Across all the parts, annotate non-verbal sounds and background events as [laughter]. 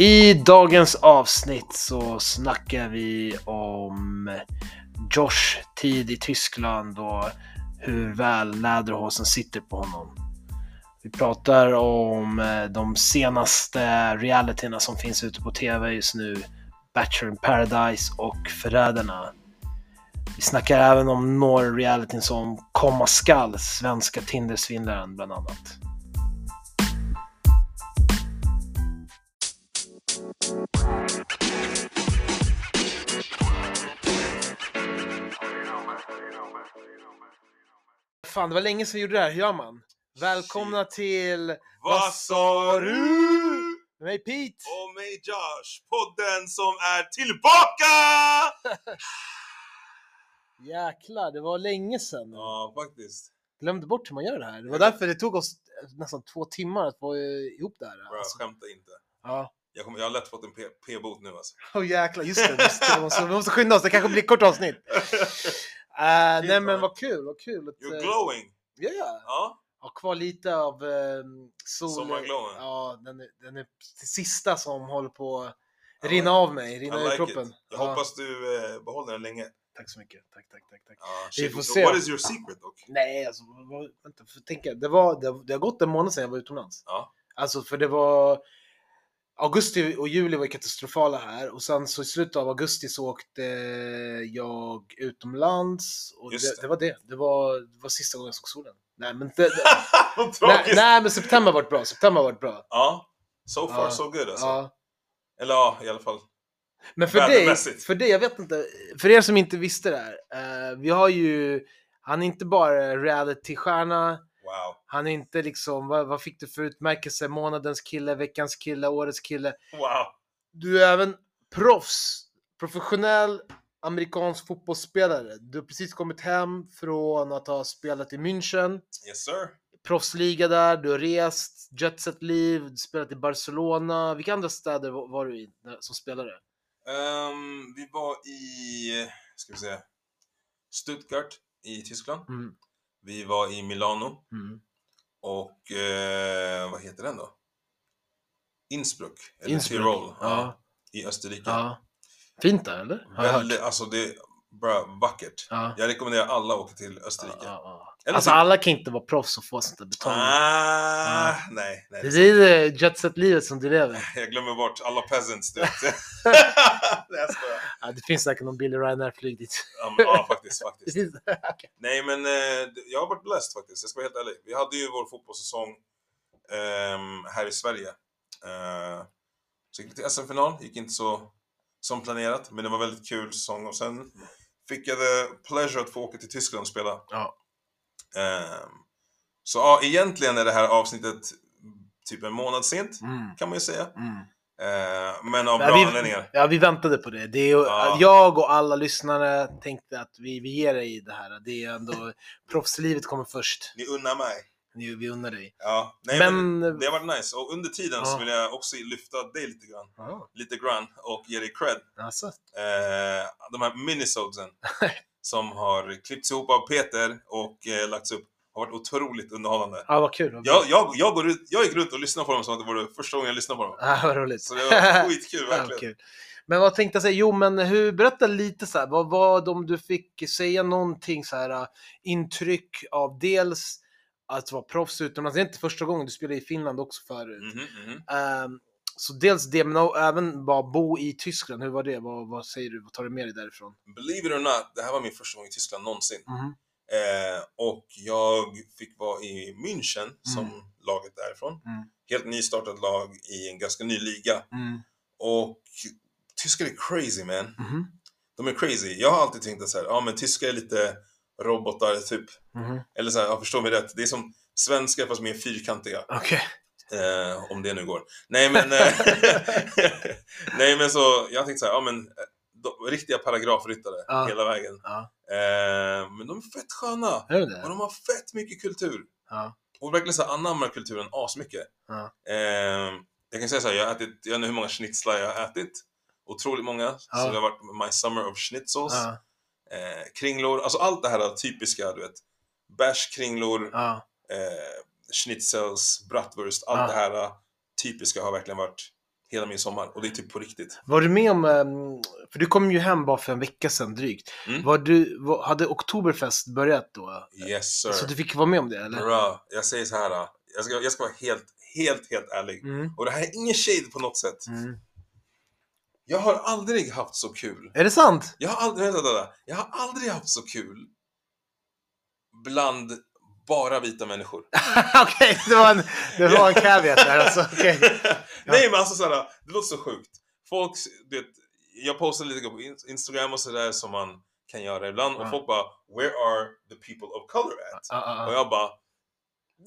I dagens avsnitt så snackar vi om Josh tid i Tyskland och hur väl läderhosen sitter på honom. Vi pratar om eh, de senaste realityerna som finns ute på TV just nu. Bachelor in Paradise och Förrädarna. Vi snackar även om några realityn som komma skall, svenska Tindersvindlaren bland annat. Fan, det var länge sedan vi gjorde det här. Hur gör man? Välkomna till Vad sa du? med mig Pete! Och mig Josh, podden som är tillbaka! [laughs] Jäklar, det var länge sedan. Ja, faktiskt. Glömde bort hur man gör det här. Det var därför det tog oss nästan två timmar att få ihop det här. Bra, Alltså. skämta inte. Ja. Jag, kommer, jag har lätt fått en P-bot nu alltså. [laughs] Åh jäklar, just det. Just det. Vi, måste, vi måste skynda oss, det kanske blir ett kort avsnitt. [laughs] Uh, nej men vad kul, vad kul. Att, You're eh, glowing. Ja, ja. Ja, Har kvar lite av uh, sol. Sommarglowen. Ja, den är, den är det sista som håller på att rinna av mig, rinna ur like kroppen. it. Jag Ja, hoppas du eh, behåller den länge. Tack så mycket. Tack, tack, tack. tack. Ja, Vi får se. What is your secret dock? Nej, alltså, vänta, för tänka. Det, var, det, det har gått en månad sedan jag var utomlands. Ja. Alltså, för det var... Augusti och juli var katastrofala här och sen så i slutet av augusti så åkte jag utomlands och det, det. det var det. Det var, det var sista gången jag såg solen. Nej, men, det, [laughs] nej, nej, men september varit bra. September varit bra. Ja, so far Ja. so good alltså. Ja. Eller ja, i alla fall. Men för dig, för dig, jag vet inte, för er som inte visste det här. eh, vi har ju, han är inte bara realitystjärna, Wow. han är inte liksom, vad, vad fick du för utmärkelse? Månadens kille, veckans kille, årets kille. Wow. Du är även proffs, professionell amerikansk fotbollsspelare. Du har precis kommit hem från att ha spelat i München, Yes sir. proffsliga där, du har rest, jetset-liv, spelat i Barcelona. Vilka andra städer var du i som spelare? Ehm, vi var i, ska vi säga, Stuttgart i Tyskland. Mm. Vi var i Milano. Mm. Och eh, vad heter den då? Innsbruck. Eller Innsbruck, Tirol. ja. I Österrike. Ja. Fint där eller? Har jag hört. Väldigt, alltså det bra, vackert. Ja. Jag rekommenderar alla att åka till Österrike. Ja, ja, Alltså alla kan inte vara proffs och få sånt där betalt. Ah, Ja. nej, nej. Det är det jetset-livet som du lever. [laughs] Jag glömmer bort alla peasants, du vet. [laughs] [laughs] Ja, det finns säkert någon Billy Ryanair-flyg dit. Ja, faktiskt, faktiskt. Okej. Nej, men eh, jag har varit blessed faktiskt. Jag ska vara helt ärlig. Vi hade ju vår fotbollssäsong ehm, här i Sverige. Eh, så gick vi till SM-final. Gick inte så som planerat, men det var väldigt kul säsong. Och sen fick jag the pleasure att få åka till Tyskland och spela. Ja. Ehm, så ja, egentligen är det här avsnittet typ en månad sent, Mm. kan man ju säga. Mm. Eh, men av Ja, bra vi- anledningar. Ja, vi väntade på det. det är, Ja. Jag och alla lyssnare tänkte att vi, vi ger dig det här. Det är ändå... Proffslivet kommer först. Ni unnar mig. Vi, vi unnar dig. Ja, nej, men, Men... det har varit nice. Och under tiden så Ja. vill jag också lyfta dig lite grann. Ja, Lite grann och ge dig cred. alltså. Eh, de här minisodesen [laughs] som har klippts ihop av Peter och eh, lagts upp har varit otroligt underhållande. Ja, vad kul. Vad. Jag, jag, jag, går ut, jag gick runt och lyssnade på dem som att det var det första gången jag lyssnade på dem. Ja, vad roligt. Så det var [laughs] skitkul Ja, verkligen. kul. Men vad tänkte jag säga? Jo, men hur, berätta lite så här. Vad var det om du fick säga någonting så här äh, intryck av dels att vara proffs utomlands. Det är inte första gången du spelade i Finland också förut. Mhm, mhm. Ehm, så dels det, men även bara bo i Tyskland. Hur var det? Vad, vad säger du? Vad tar du med dig därifrån? Believe it or not, det här var min första gång i Tyskland någonsin. Mhm. Eh, och jag fick vara i München som Mm. laget därifrån. Mm. Helt nystartat lag i en ganska ny liga. Mm. Och tyskar är crazy man. Mhm. De är crazy. Jag har alltid tänkt att så här, ja men tyskar är lite robotar typ. Mhm. Eller så här, jag förstår mig rätt. Det är som svenskar fast mer fyrkantiga. Okej. Eh, om det nu går. Nej men, eh, [laughs] nej men så, jag tänkte så här, ja men eh, de, riktiga paragrafryttare Ja. hela vägen. Ja. Eh, men de är fett sköna. Är det Och de har fett mycket kultur. Ja. Och verkligen så här anammar kulturen asmycket. Ja. Eh, jag kan säga så här, jag har ätit, jag vet inte hur många schnitzlar jag har ätit. Otroligt många. Så Ja. det har varit my summer of schnitzels. Eh, kringlor, alltså allt det här typiska, du vet. Bärs, kringlor, Ja. eh, schnitzels, bratwurst, allt Ja. det här typiska har verkligen varit hela min sommar. Och det är typ på riktigt. Var du med om, ehm, för du kom ju hem bara för en vecka sedan drygt. Mm. Var du, hade Oktoberfest börjat då? Yes sir. Så du fick vara med om det eller? Bra. Jag säger så här. då. Jag ska, jag ska vara helt, helt, helt ärlig. Mm. Och det här är ingen shade på något sätt. Mm. Jag har aldrig haft så kul. Är det sant? Jag har aldrig, vänta, vänta. Jag har aldrig haft så kul bland bara vita människor. [laughs] Okej, det var en, det var en [laughs] caveat där alltså. Okej. [laughs] Nej men alltså såhär, det låter så sjukt. Folk, vet, jag postar lite på In- Instagram och sådär som man kan göra ibland och Ja. folk bara “Where are the people of color at?” Ja, ja, Och ja. jag bara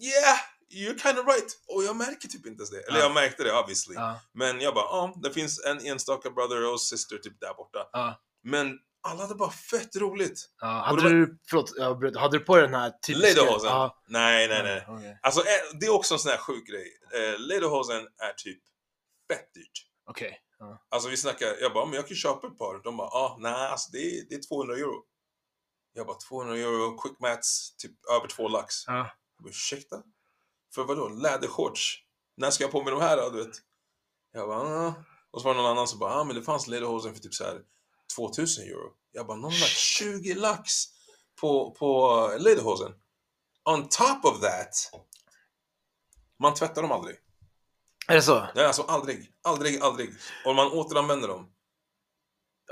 “Yeah, you're kind of right” och jag märker typ inte ens det. Eller Ja. jag märkte det obviously. Ja, Men jag bara “Ja, det finns en enstaka brother och sister typ där borta”. Men alla hade bara fett roligt. ja. Hade var- du, förlåt, jag hade du på dig den här typiska... Lederhosen? Ja. Nej, nej, nej. Okej. Alltså eh, det är också en sån här sjuk grej. Eh, Lederhosen är typ fett dyrt. Okej. Ja. Alltså vi snackar, jag bara, men jag kan köpa ett par. De bara, ah, nej, alltså det är, det är 200 euro. Jag bara, 200 euro, quick mats, typ över två lax. Ja. Jag bara, ursäkta? För vadå, lädershorts? När ska jag på mig de här då, du vet? Jag bara, ah. Och så var det någon annan som bara, ah, men det fanns lederhosen för typ så här 2000 euro. Jag bara, någon har lagt 20 lax på, på lederhosen. On top of that, man tvättar dem aldrig. Är det så? Nej, alltså aldrig, aldrig, aldrig. Och man återanvänder dem.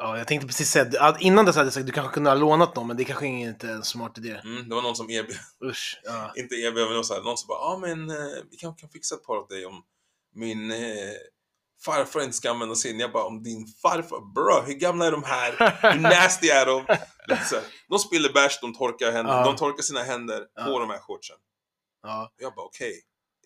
Ja, jag tänkte precis säga, att innan dess hade jag sagt att du kanske kunde ha lånat dem, men det kanske inte är en smart idé. Mm, det var någon som erbjöd, Usch. Ja. [laughs] inte erbjöd, men det var så här, någon som bara, ja ah, men eh, vi kan, kan fixa ett par åt dig om min eh, farfar inte ska använda sin. Jag bara, om din farfar, bro, hur gamla är de här? Hur [laughs] nasty är de? Så här, de spiller bärs, de torkar, händer, Ja. de torkar sina händer på Ja. de här shortsen. Ja. Jag bara, okej,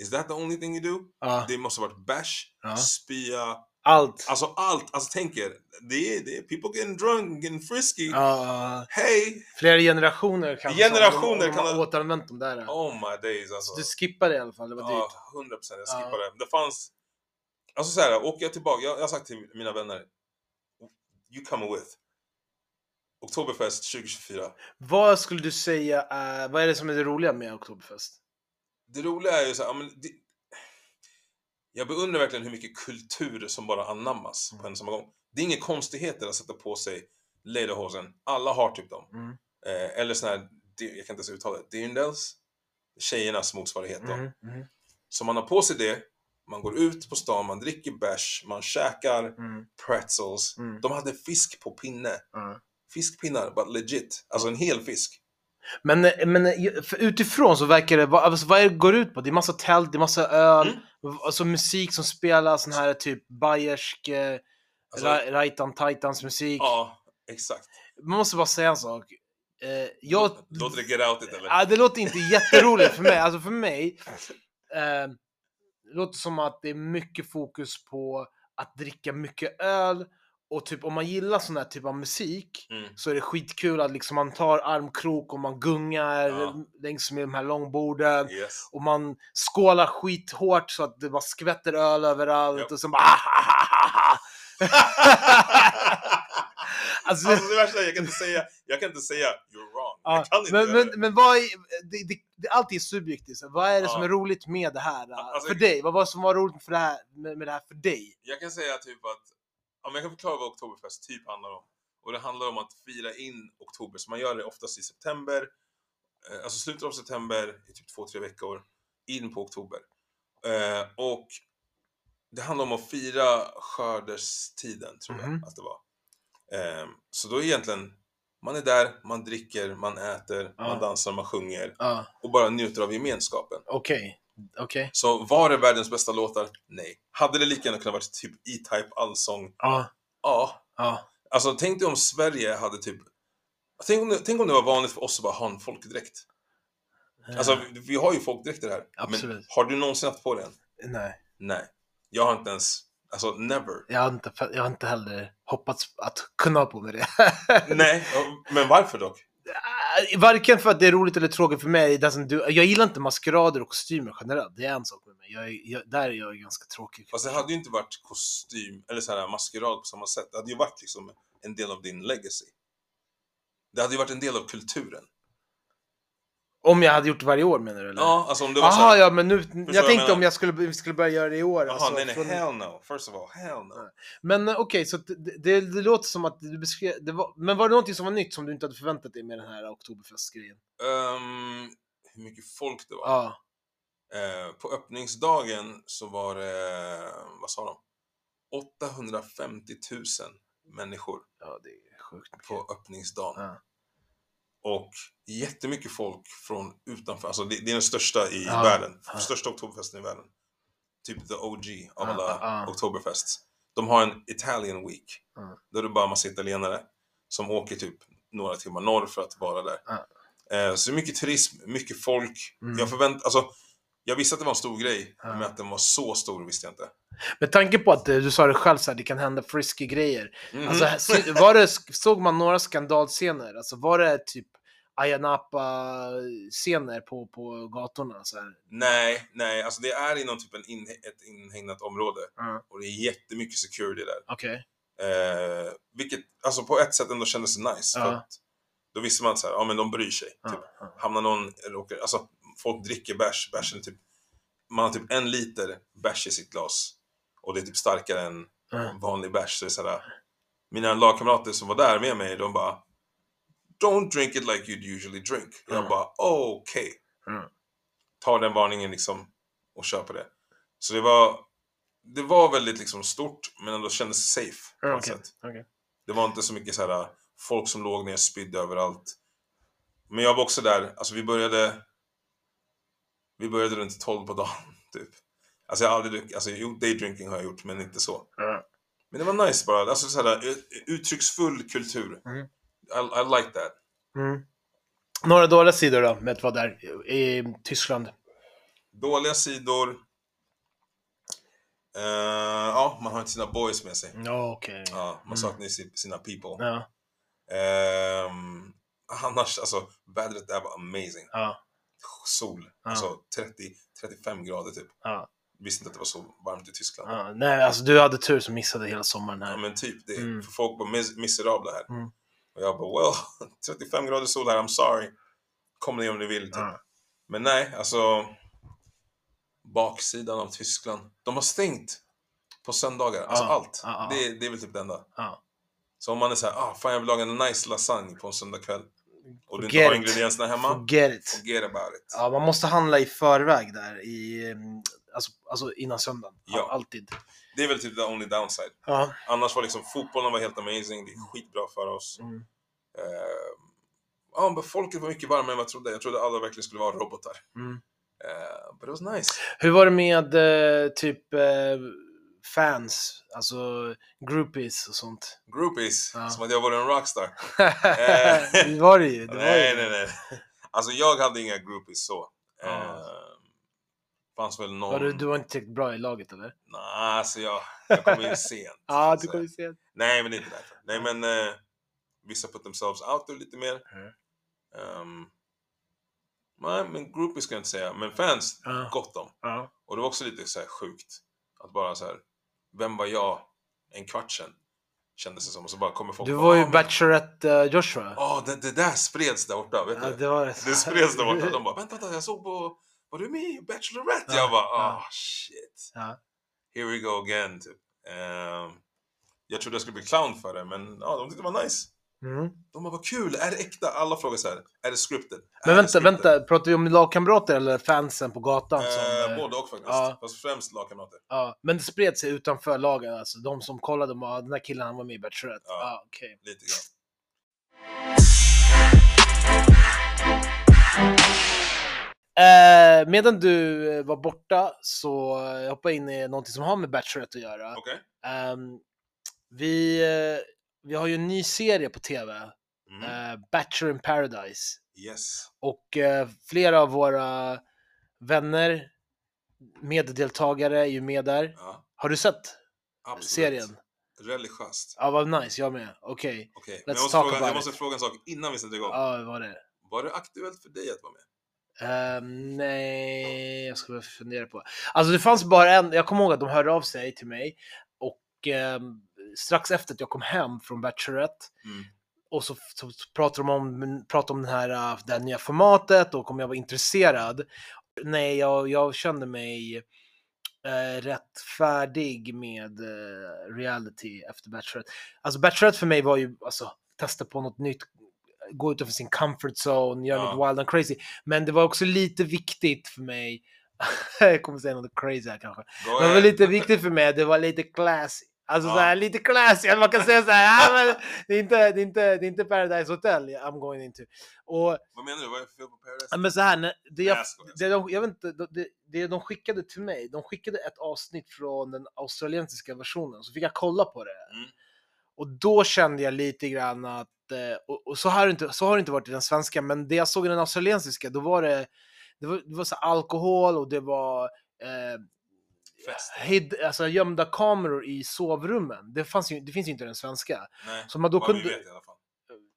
is that the only thing you do? ja. Det måste ha varit bärs, spya, Allt. alltså allt. Alltså tänk er, det är, det är people getting drunk, getting frisky. Ja. Hey! Flera generationer kanske. Generationer kan de ha- återanvänt dem där. Oh my days alltså. Så du skippade i alla fall, det var dyrt. Ja, 100 procent. Jag Ja. skippade. Det fanns... Alltså så här, åker jag tillbaka, jag, jag har sagt till mina vänner, you come with. Oktoberfest 2024. Vad skulle du säga är, vad är det som är det roliga med Oktoberfest? Det roliga är ju så här, ja, men det, jag beundrar verkligen hur mycket kultur som bara anammas Mm. på en samma gång. Det är inga konstigheter att sätta på sig lederhosen. Alla har typ dem. Mm. Eh, eller sån här, jag kan inte ens uttala det, dirndls. Tjejernas motsvarighet då. Mm. Mm. Så man har på sig det, man går ut på stan, man dricker bärs, man käkar Mm. pretzels. Mm. De hade fisk på pinne. Fiskpinnar, but legit. Alltså en hel fisk. Men, men utifrån så verkar det, vad- alltså, vad är det går ut på? Det är massa tält, det är massa öl, Mm. alltså musik som spelas, sån här typ bayersk, eh, Alltså, Ra- Rajtan Titans musik. Ja, exakt. Man måste bara säga en sak. Eh, jag, Låter det get out it eller? Ja, det låter inte jätteroligt för mig. Alltså för mig, eh, det låter som att det är mycket fokus på att dricka mycket öl och typ om man gillar sån här typ av musik Mm. så är det skitkul att liksom man tar armkrok och man gungar Ja. längs med de här långborden Yes. och man skålar skithårt så att det bara skvätter öl överallt Ja. och så bara ah, [laughs] alltså, Alltså det värsta är, jag kan inte säga, jag kan inte säga you're wrong. Ja, men, men, men vad är, det, det, det, allt är subjektivt. Vad är det som Ja. är roligt med det här? Alltså- för dig? Vad var det som var roligt för det här, med, med det här för dig? Jag kan säga typ att, ja, men jag kan förklara vad Oktoberfest typ handlar om. Och det handlar om att fira in oktober, så man gör det oftast i september. Eh, alltså slutet av september, i typ två, tre veckor, in på oktober. Eh, och det handlar om att fira skördestiden, tror jag Mhm. att det var. Eh, så då är egentligen, man är där, man dricker, man äter, Ja. man dansar, man sjunger Ja, och bara njuter av gemenskapen. okej. Okej. Så var det världens bästa låtar? Nej. Hade det lika gärna kunnat vara typ E-Type allsång? Ja, Ja. ja. Alltså tänk dig om Sverige hade typ... Tänk om det, tänk om det var vanligt för oss att bara ha en folkdräkt. Alltså vi, vi har ju folkdräkter här. Absolut. Men har du någonsin haft på den? Nej, Nej. Jag har inte ens... Alltså never. jag har inte, jag har inte heller hoppats att kunna ha på mig det. Nej. ja, Men varför dock? [laughs] Äh, varken för att det är roligt eller tråkigt för mig. do, jag gillar inte maskerader och kostymer generellt. Det är en sak med mig. Jag, jag, där är jag ganska tråkig. Fast det hade ju inte varit kostym eller så här maskerad på samma sätt. Det hade ju varit liksom en del av din legacy. Det hade ju varit en del av kulturen. Om jag hade gjort det varje år menar du? Eller? Ja, alltså om det var Jaha, såhär... ja, men nu, jag jag tänkte menar? om jag skulle, vi skulle börja göra det i år. Jaha, alltså, nej nej, från- hell no. First of all, hell no. Men eh, okej, så att det, det, det låter som att du beskrev, det var, men var det någonting som var nytt som du inte hade förväntat dig med den här Oktoberfest-grejen? Ehm, hur mycket folk det var? Ja. Eh, på öppningsdagen så var det, vad sa de? 850 000 människor Ja, det är sjukt mycket. på öppningsdagen. Ja. Och jättemycket folk från utanför, alltså det, det är den största i Ja, världen. ja. Största oktoberfesten i världen. Typ the OG av alla ja. oktoberfests. De har en Italian Week. Ja. Då är det bara en massa italienare som åker typ några timmar norr för att vara där. Eh, så är mycket turism, mycket folk. Mm. Jag förvänt, alltså, jag visste att det var en stor grej, Ja. men att den var så stor visste jag inte. Med tanke på att eh, du sa det själv, så här, det kan hända frisky grejer. Mhm. Alltså, var det, såg man några skandalscener? Alltså, var det typ Ayia Napa-scener på, på gatorna? Så här? nej, nej, alltså det är inom typ en in, ett inhägnat område. Ja. Och det är jättemycket security där. Okej. Eh, vilket, alltså på ett sätt ändå kändes nice. För Ja. att då visste man så här, ja men de bryr sig. Typ. Hamnar någon, åker, alltså folk dricker bärs, bärsen är typ, man har typ en liter bärs i sitt glas. Och det är typ starkare än Ja. vanlig bärs. Så det är så här, mina lagkamrater som var där med mig, de bara Don't drink it like you'd usually drink. Jag Mm. bara, okej. Mm. Tar den varningen liksom och köper det. Så det var, det var väldigt liksom stort, men ändå kändes safe på okej, sätt. okej. Det var inte så mycket så här folk som låg ner spydde överallt. Men jag var också där, alltså vi började Vi började runt 12 på dagen, [laughs] typ. Alltså jag har aldrig druckit, alltså jo, daydrinking har jag gjort, men inte så. Ja. Men det var nice bara, alltså så här, ut- uttrycksfull kultur. Mm. I, I like that. Mm. Några dåliga sidor då, med att vara där i Tyskland? Dåliga sidor. Eh, ja, man har inte sina boys med sig. Ja, okej. Ja, man Mm. saknar ju si- sina people. Ja, Ehm, annars, alltså, vädret där var amazing. ja, Sol, Ja. alltså 30-35 grader typ. ja, Visste inte att det var så varmt i Tyskland. ja. Nej, alltså du hade tur som missade hela sommaren Ja här. men typ det. Mm. För folk var mis- miserabla här. Mm. Och jag bara, well, [laughs] 35 grader sol här, I'm sorry. Kom ner om ni vill typ. Ja. Men nej, alltså. Baksidan av Tyskland. De har stängt på söndagar. Alltså Ja, allt. ja, ja. Det, det är väl typ det enda. Ja. Så om man är såhär, ah, fan jag vill laga en nice lasagne på en söndagkväll. Och du inte har ingredienserna hemma. Forget it. Forget about it. Ja, man måste handla i förväg där, i, mm, alltså, alltså innan söndagen. Ja. Alltid. Det är väl typ the only downside. Ja. Annars var liksom fotbollen var helt amazing. Det är skitbra för oss. Mm. Eh, ja, men folket var mycket varmare än vad jag trodde. Jag trodde alla verkligen skulle vara robotar. Mm. Eh, but it was nice. Hur var det med eh, typ eh, fans, alltså groupies och sånt? Groupies, Ja. som att jag vore en rockstar. [laughs] det var det ju. Det var nej, ju. nej, nej. Alltså jag hade inga groupies så. Ja. Eh, fanns väl någon... Var du, du var inte tillräckligt bra i laget eller? Nej, alltså jag, jag kom in sent. [laughs] Ja, du kom säga. sent. Nej, men inte därför. Nej, men eh, vissa put themselves out there lite mer. Mm. Ehm, nej, men groupies ska jag inte säga. Men fans, Ja. gott om. Ja. Och det var också lite så sjukt. Att bara så här, vem var jag en kvart sedan? Kändes det som. Och så bara kommer folk Du bara, var ju "Ah, Bachelorette eh, Joshua. Ja, det, det där spreds där borta, vet Ja, du? det var det. [laughs] Spreds där borta. [laughs] De bara, vänta, vänta, jag såg på, var du med i Bachelorette? Ja, Jag bara, ah shit. Ja. Here we go again, typ. Ehm, jag trodde jag skulle bli clown för det, men ja, de tyckte det var nice. Mm. De bara, vad kul, är det äkta? Alla frågar så här, är det scripted? Men Är vänta, vänta. Pratar vi om lagkamrater eller fansen på gatan? Som, Eh, eh, både och faktiskt. ja. Fast främst lagkamrater. ja, men det spred sig utanför lagen, alltså de som kollade, bara, den där killen han var med i Bachelorette. Ja. Ja. okej. Lite grann. Eh, medan du eh, var borta så eh, hoppade jag in i någonting som har med Bachelorette att göra. Okej. Ehm, vi, eh, vi har ju en ny serie på TV, Mm. eh, Bachelor in Paradise. Yes. Och eh, flera av våra vänner, meddeltagare är ju med där. Ja, Har du sett absolut. serien? Religiöst. Ja, vad nice, jag med. Okej. Okej, men Let's talk fråga, about jag måste it. fråga en sak innan vi sätter igång. Ja, vad var det? Var det aktuellt för dig att vara med? Ehm, nej, jag ska fundera på. Alltså det fanns bara en, jag kommer ihåg att de hörde av sig till mig och ehm, strax efter att jag kom hem från Bachelorette Mm. och så, så pratar de om, pratar om den här, äh, det här nya formatet och om jag var intresserad. Nej, jag, jag kände mig eh, rätt färdig med eh, reality efter Bachelorette. Alltså Bachelorette för mig var ju, alltså, testa på något nytt, gå utanför sin comfort zone, göra Ja. något wild and crazy. Men det var också lite viktigt för mig, [laughs] jag kommer säga något crazy här kanske. Go Det var lite viktigt för mig, det var lite classy. Alltså Ja. så här, lite classy, man kan säga så här, ah, men [laughs] det, är inte, det, är inte, det är inte Paradise Hotel I'm going into. Och Vad menar du? Vad är fel på Paradise? men så här, när- det, jag, det, de, jag vet inte, det, det de skickade till mig, de skickade ett avsnitt från den australiensiska versionen, så fick jag kolla på det. Mm. Och då kände jag lite grann att, eh, och, och så, har det inte, så har det inte varit i den svenska, men det jag såg i den australiensiska, då var det, det var, det var så alkohol och det var eh, Fest. hid, alltså gömda kameror i sovrummen. Det, fanns ju, det finns ju inte den svenska. Nej, Så man då vad kunde, vi vet i alla fall.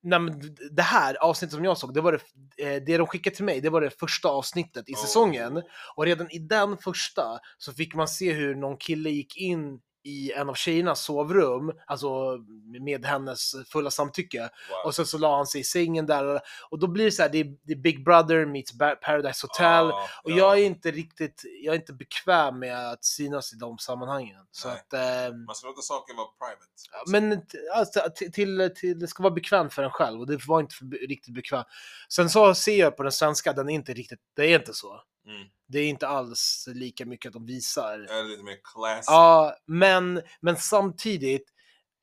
nej, men det här avsnittet som jag såg, det var det, eh, det de skickade till mig, det var det första avsnittet i Oh. säsongen. Och redan i den första så fick man se hur någon kille gick in i en av tjejernas sovrum, alltså med hennes fulla samtycke. Wow. Och sen så la han sig i sängen där. Och då blir det så här, det är, det är Big Brother meets Paradise Hotel. Ah, Och ja. jag är inte riktigt, jag är inte bekväm med att synas i de sammanhangen. Så att, ehm, Man ska låta saker vara private. men t- alltså, t- till, till, det ska vara bekvämt för en själv och det var inte för, riktigt bekvämt. Sen så ser jag på den svenska, den är inte riktigt, det är inte så. Mm. Det är inte alls lika mycket att de visar. Är det lite mer classy? Ja, men, men samtidigt,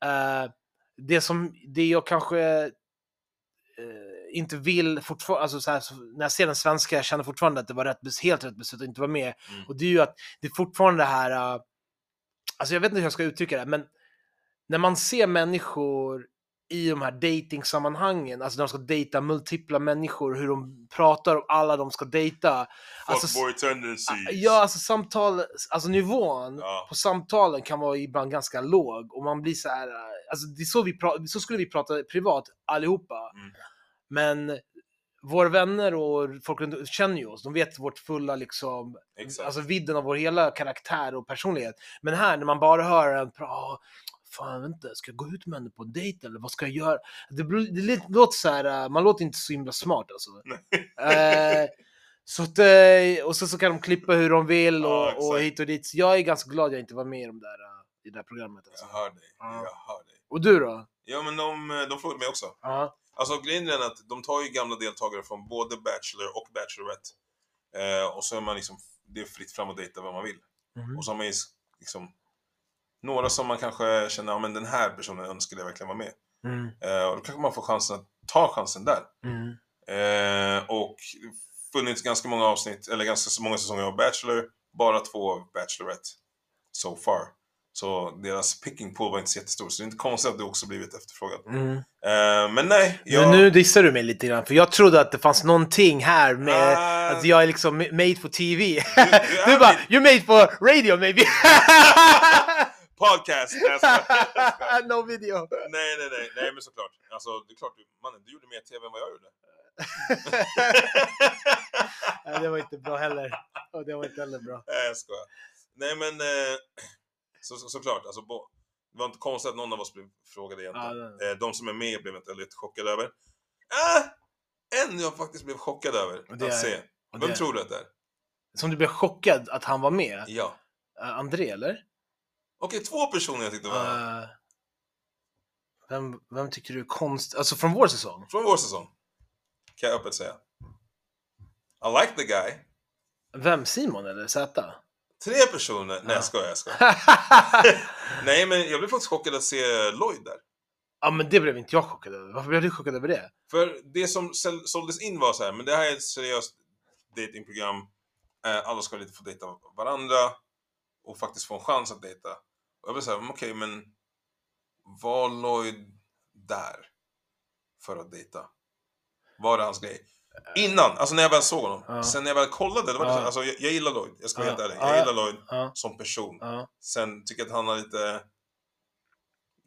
eh, det som, det jag kanske eh, inte vill fortfarande, alltså så här, så, när jag ser den svenska, jag känner fortfarande att det var rätt, helt rätt beslut att inte vara med. Mm. Och det är ju att det är fortfarande det här, eh, alltså jag vet inte hur jag ska uttrycka det, men när man ser människor i de här dating-sammanhangen, alltså när de ska dejta multipla människor, hur de pratar om alla de ska dejta. Alltså, Fuckboy tendencies. Ja, alltså samtal, alltså nivån Ja. på samtalen kan vara ibland ganska låg och man blir så här, alltså det är så vi pratar, så skulle vi prata privat allihopa. Mm. Men våra vänner och folk känner ju oss, de vet vårt fulla liksom, Exakt. alltså vidden av vår hela karaktär och personlighet. Men här när man bara hör en "Ah, fan inte, ska jag gå ut med henne på en dejt eller vad ska jag göra? Det, blir- det låter så här, äh, man låter inte så himla smart alltså. [laughs] Eh, så att, eh, och så, så kan de klippa hur de vill Ja, och, och exakt. hit och dit. Så jag är ganska glad jag inte var med i, de där, eh, i det där programmet. Alltså. Jag hör dig. Ja. Jag hör dig. Och du då? Ja, men de, de frågade mig också. Ja. Alltså grejen är att de tar ju gamla deltagare från både Bachelor och Bachelorette. Eh, och så är man liksom, det är fritt fram att dejta vem man vill. Mhm. Och så har man ju liksom några som man kanske känner, ja men den här personen önskade jag verkligen vara med. Mm. Eh, och då kanske man får chansen att ta chansen där. Mm. Eh, och funnits ganska många avsnitt, eller ganska många säsonger av Bachelor, bara två av Bachelorette so far. Så deras picking pool var inte så jättestor, så det är inte konstigt att det också blivit efterfrågat. Mm. Eh, men nej, jag... Men nu dissar du mig lite grann, för jag trodde att det fanns någonting här med Ah. att jag är liksom ma- made for TV. du [laughs] Du, är bara, min- you're made for radio maybe. [laughs] Podcast! Nej, [laughs] no video. nej, nej, nej, nej, men såklart. Alltså, det är klart, du, mannen, du gjorde mer TV än vad jag gjorde. [laughs] Nej, det var inte bra heller. Och det var inte heller bra. Nej, jag skojar. Nej, men eh, så, så, såklart, alltså, bo, det var inte konstigt att någon av oss blev frågade egentligen. Ja, det- Eh, de som är med blev inte lite chockade över. Ah, en jag faktiskt blev chockad över att är- se. Vem tror du att det är? Som du blev chockad att han var med? Ja. Uh, André eller? Okej, två personer jag tyckte var... Eh, vem, vem tycker du är konst... Alltså från vår säsong? Från vår säsong. Kan jag öppet säga. I like the guy. Vem? Simon eller Z? Tre personer. Nej, Ja. jag skojar, jag skojar. [laughs] Nej, men jag blev faktiskt chockad att se Lloyd där. ja men det blev inte jag chockad över. Varför blev du chockad över det? För det som såldes in var så här, men det här är ett seriöst datingprogram. Eh, alla ska lite få dejta varandra och faktiskt få en chans att dejta. Och jag blev såhär, okej men var Lloyd där för att dejta? Var det hans grej? Innan, alltså när jag väl såg honom. Ja. Sen när jag väl kollade, det var det Ja. här, alltså jag, jag gillar Lloyd, jag ska vara Ja. helt ärlig. Ja, Jag ja. gillar Lloyd som person. Sen tycker jag att han har lite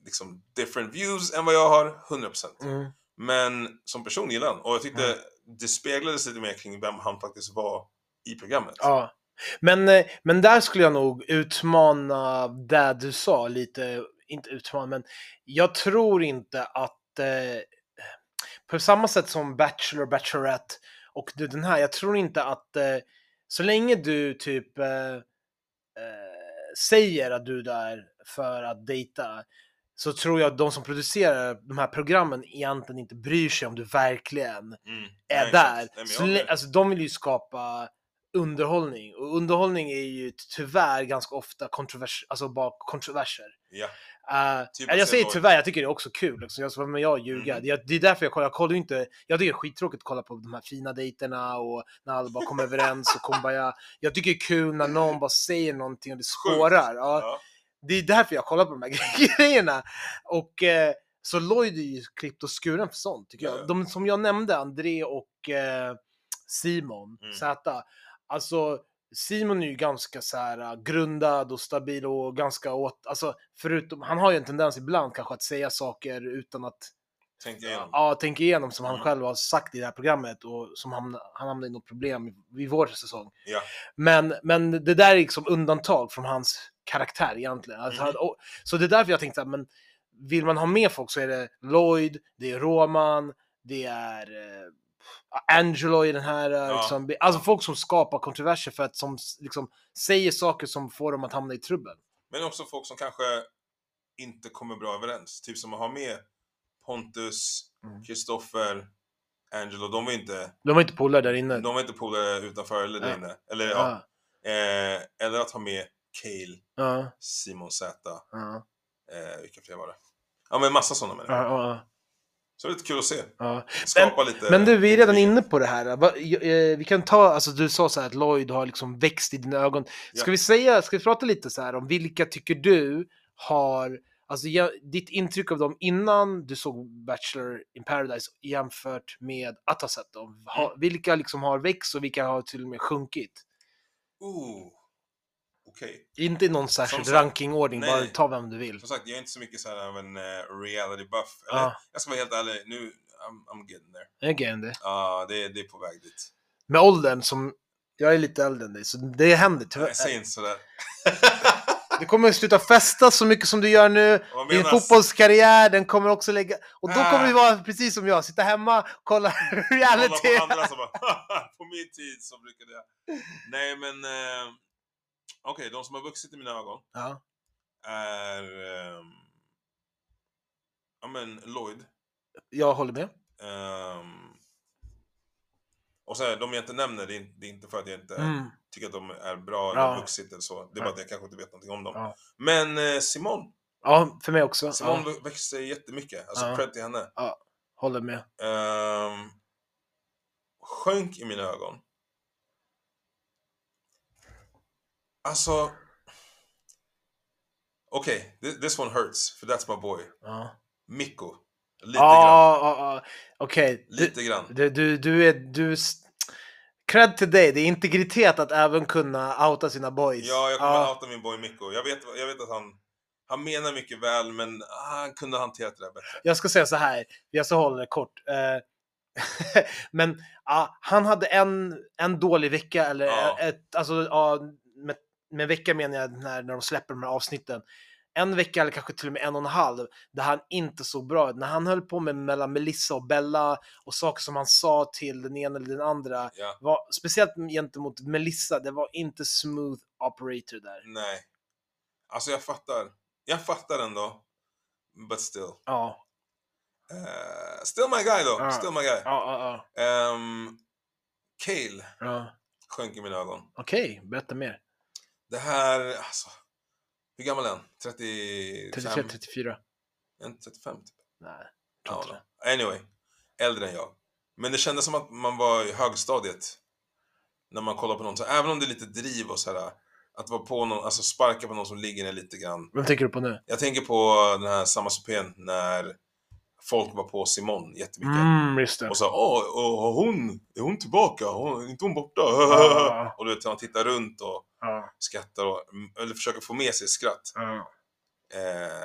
liksom different views än vad jag har, 100%. Mm. Men som person gillar han. Och jag tyckte Mm. det speglades lite mer kring vem han faktiskt var i programmet. ja. Men, eh, men där skulle jag nog utmana det du sa lite. Inte utmana, men jag tror inte att... Eh, på samma sätt som Bachelor, Bachelorette och du, den här, jag tror inte att eh, så länge du typ eh, eh, säger att du är där för att dejta så tror jag att de som producerar de här programmen egentligen inte bryr sig om du verkligen Mm. är Nej, där. Nej, Så, alltså, de vill ju skapa underhållning och underhållning är ju tyvärr ganska ofta kontrovers, alltså bara kontroverser. Ja. Uh, Typ jag säger tyvärr, jag tycker det är också kul. Liksom. Jag, men jag ljuga. Jag, det är därför jag kollar. Jag kollar inte. Jag tycker det är skittråkigt att kolla på de här fina dejterna och när alla bara kommer överens och kumbaya. Jag tycker det är kul när någon bara säger någonting och det spårar. Ja, Ja. det är därför jag kollar på de här [laughs] grejerna. Och eh, så Lloyd är ju klippt och skuren för sånt tycker Ja, jag. ja. De som jag nämnde, André och eh, Simon Mm. Z. Alltså Simon är ju ganska så här äh, grundad och stabil och ganska åt, alltså förutom, han har ju en tendens ibland kanske att säga saker utan att Tänk igenom. ja, tänka igenom som han Mm. själv har sagt i det här programmet och som han, han hamnade i något problem i, i vår säsong. Ja. Men, men det där är liksom undantag från hans karaktär egentligen. Alltså, han- och, så det är därför jag tänkte att men vill man ha med folk så är det Lloyd, det är Roman, det är eh, Angelo i den här, eh, Ja. liksom, alltså folk som skapar kontroverser för att som liksom säger saker som får dem att hamna i trubbel. Men också folk som kanske inte kommer bra överens. Typ som att ha med Pontus, Mm. Kristoffer, Angelo. De var inte, De var inte polare där inne. de var inte polare utanför eller där Ja. inne. Eller, ja. ja. eh, eller att ha med Cale, Ja, Simon Z. ja, Eh, vilka fler var det? Ja men massa sådana människor. Så det är lite kul att se. ja. Skapa lite... Men du, vi är redan inne på det här. Eh, Vi kan ta, alltså du sa så här att Lloyd har liksom växt i dina ögon. Ska Ja. vi säga, ska vi prata lite så här om vilka tycker du har, alltså ja, ditt intryck av dem innan du såg Bachelor in Paradise jämfört med att ha sett dem? Ha, Mm. Vilka liksom har växt och vilka har till och med sjunkit? Ooh. Okej. Inte i någon särskild sagt, rankingordning, nej, bara nej. ta vem du vill. Som sagt, jag är inte så mycket så här av en uh, reality buff. Eller, Ja. jag ska vara helt ärlig, nu, I'm, I'm getting there. Jag är det. Ja, det, det är på väg dit. Med åldern som, jag är lite äldre än dig, så det händer tyvärr. Jag säger inte sådär. Du kommer sluta festa så mycket som du gör nu. Din fotbollskarriär, den kommer också lägga... Och då Ah. kommer du vara precis som jag, sitta hemma, kolla [laughs] Kolla reality. på andra som bara, [laughs] på min tid så brukade jag. Nej men, eh, okej, de som har vuxit i mina ögon Ja, är, ehm, ja men Lloyd. jag håller med. ehm, och så här, de jag inte nämner, det är, det är inte för att jag inte Mm. tycker att de är bra Ja. eller vuxit eller så. Det är bara att jag kanske inte vet någonting om dem. Ja. Men eh, Simon, Ja, för mig också. Simon Ja, vä- växte jättemycket. Alltså Ja. cred till henne. håller med. Ehm, sjönk i mina ögon. Alltså... Okej, thi- this one hurts, för that's my boy. Ja, Mikko. Lite ja, grann. ja, ja. okej. Du, Lite grann. du, du, du är... Du, cred till dig, det är integritet att även kunna outa sina boys. Ja, jag kommer ja. outa min boy Mikko. Jag vet, jag vet att han, han menar mycket väl, men ah, han kunde hanterat det där bättre. Jag ska säga så här, jag ska hålla det kort. Eh, [laughs] men ja, han hade en, en dålig vecka, eller Ja. ett, alltså, ja, med, med vecka menar jag när, när de släpper de här avsnitten. En vecka eller kanske till och med en och en halv där han inte såg bra ut. När han höll på med mellan Melissa och Bella och saker som han sa till den ena eller den andra. Ja, Var, speciellt gentemot Melissa, det var inte smooth operator där. nej. Alltså jag fattar. Jag fattar ändå. But still. Ja, Eh, still my guy då. Ja. Still my guy. ja, ja. Um, Cale ja. sjönk i mina ögon. Okej, berätta mer. Det här, alltså. Hur gammal är han? 35? 33, 34. En 35 typ. Nej, tror Ja, inte. Anyway. Äldre än jag. Men det kändes som att man var i högstadiet. När man kollar på någon. Så även om det är lite driv och sådär. Att vara på någon, alltså sparka på någon som ligger ner lite grann. Vem tänker du på nu? Jag tänker på den här samma supén när folk var på Simon jättemycket. Mm, just det. Och så, åh, åh, hon, är hon tillbaka? Hon, är inte hon borta? Ja. [laughs] och du vet, han tittar runt och Ja, skrattar och, eller försöker få med sig skratt. ja. Eh,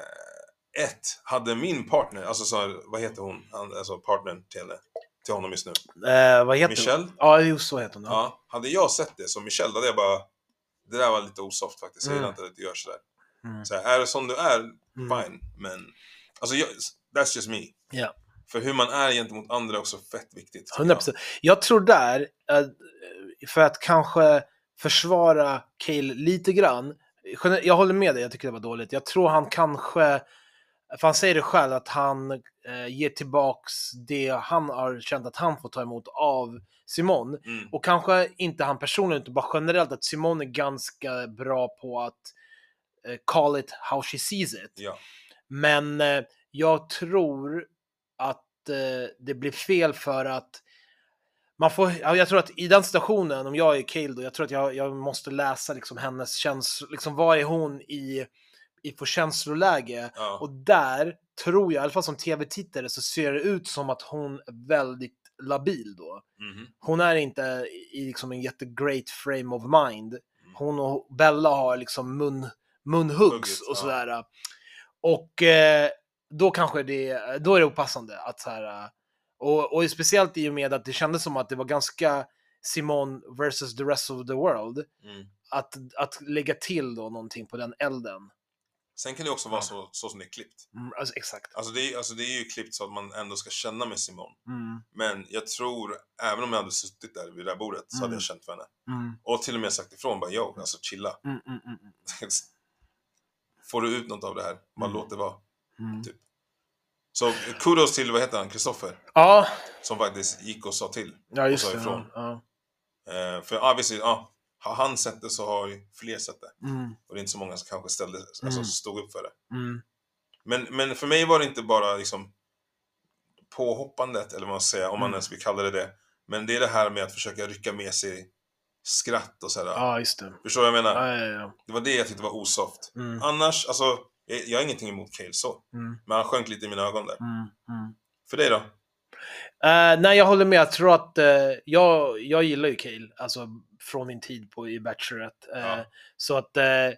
ett, hade min partner, alltså så, vad heter hon? Alltså partnern till, henne, till honom just nu. Eh, vad heter Michelle? hon? Ja, just så heter hon. Ja. Ja. Hade jag sett det som Michelle, då hade jag bara, det där var lite osoft faktiskt. Jag gillar Mm. inte att du gör sådär. Mm. Så här, är det som du är, Mm. fine. Men, alltså jag, that's just me. Ja. För hur man är gentemot andra är också fett viktigt. tycker 100 procent. Jag tror där, eh, för att kanske försvara Cale lite grann. Jag håller med dig, jag tycker det var dåligt. Jag tror han kanske, för han säger det själv, att han eh, ger tillbaks det han har känt att han får ta emot av Simon. Mm. Och kanske inte han personligen, utan bara generellt att Simon är ganska bra på att eh, call it how she sees it. Ja. Men eh, jag tror att eh, det blir fel för att man får, ja, jag tror att i den situationen, om jag är Cale då, jag tror att jag, jag måste läsa liksom hennes känslor, liksom vad är hon i, i för känsloläge? Ja. Och där tror jag, i alla fall som tv-tittare, så ser det ut som att hon är väldigt labil då. Mhm. Hon är inte i liksom en jättegreat frame of mind. Hon och Bella har liksom mun, munhuggs och ja. sådär. Och eh, då kanske det, då är det opassande att så här, och, och speciellt i och med att det kändes som att det var ganska Simon versus the rest of the world. Mm. Att, att lägga till då någonting på den elden. Sen kan det också vara så, så som det är klippt. Mm, alltså, exakt. Alltså det, är, alltså det är ju klippt så att man ändå ska känna med Simon. Mm, Men jag tror, även om jag hade suttit där vid det där bordet så hade Mm. jag känt för henne. mm, Och till och med sagt ifrån bara yo, alltså chilla. mm, mm, mm, [laughs] Får du ut något av det här? Bara Mm. låt det vara. mm. Typ. Så kudos till, vad heter han, Kristoffer. Ja, Som faktiskt gick och sa till. ja just sa det. ifrån. Ja, Eh, för obviously, ja, har han sett det så har ju fler sett det. ja. Mm, Och det är inte så många som kanske ställde, alltså, Mm. stod upp för det. mm, Men, men för mig var det inte bara liksom påhoppandet, eller vad man ska säga, om man Mm. ens vill kalla det det. Men det är det här med att försöka rycka med sig skratt och sådär. ja, just det. Förstår du vad jag menar? Ja, ja, ja. Det var det jag tyckte var osoft. Mm, Annars, alltså, jag, jag har ingenting emot Cale så. mm, Men han sjönk lite i mina ögon där. mm, mm. För dig då? Eh, nej, jag håller med. Jag tror att eh, jag, jag gillar ju Cale, alltså från min tid på i Bachelorette. Eh, Ja. Så att, eh, eh,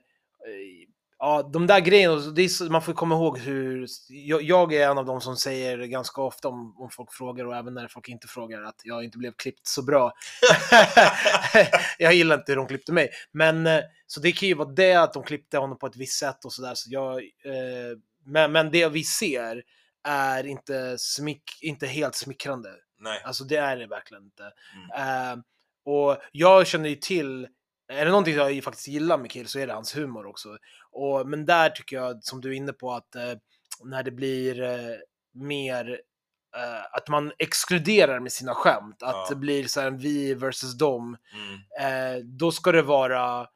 ja, de där grejerna, är, man får komma ihåg hur, jag, jag är en av de som säger ganska ofta om, om folk frågar och även när folk inte frågar att jag inte blev klippt så bra. [laughs] jag gillar inte hur de klippte mig. Men eh, så det kan ju vara det att de klippte honom på ett visst sätt och sådär. Så jag, eh, men, men det vi ser är inte, smick, inte helt smickrande. Nej. Alltså det är det verkligen inte. Mm. Eh, och jag känner ju till, är det någonting jag faktiskt gillar med Kill så är det hans humor också. Och, men där tycker jag, som du är inne på, att eh, när det blir eh, mer eh, att man exkluderar med sina skämt, att Ja. det blir så här en vi versus dem, Mm. eh, då ska det vara,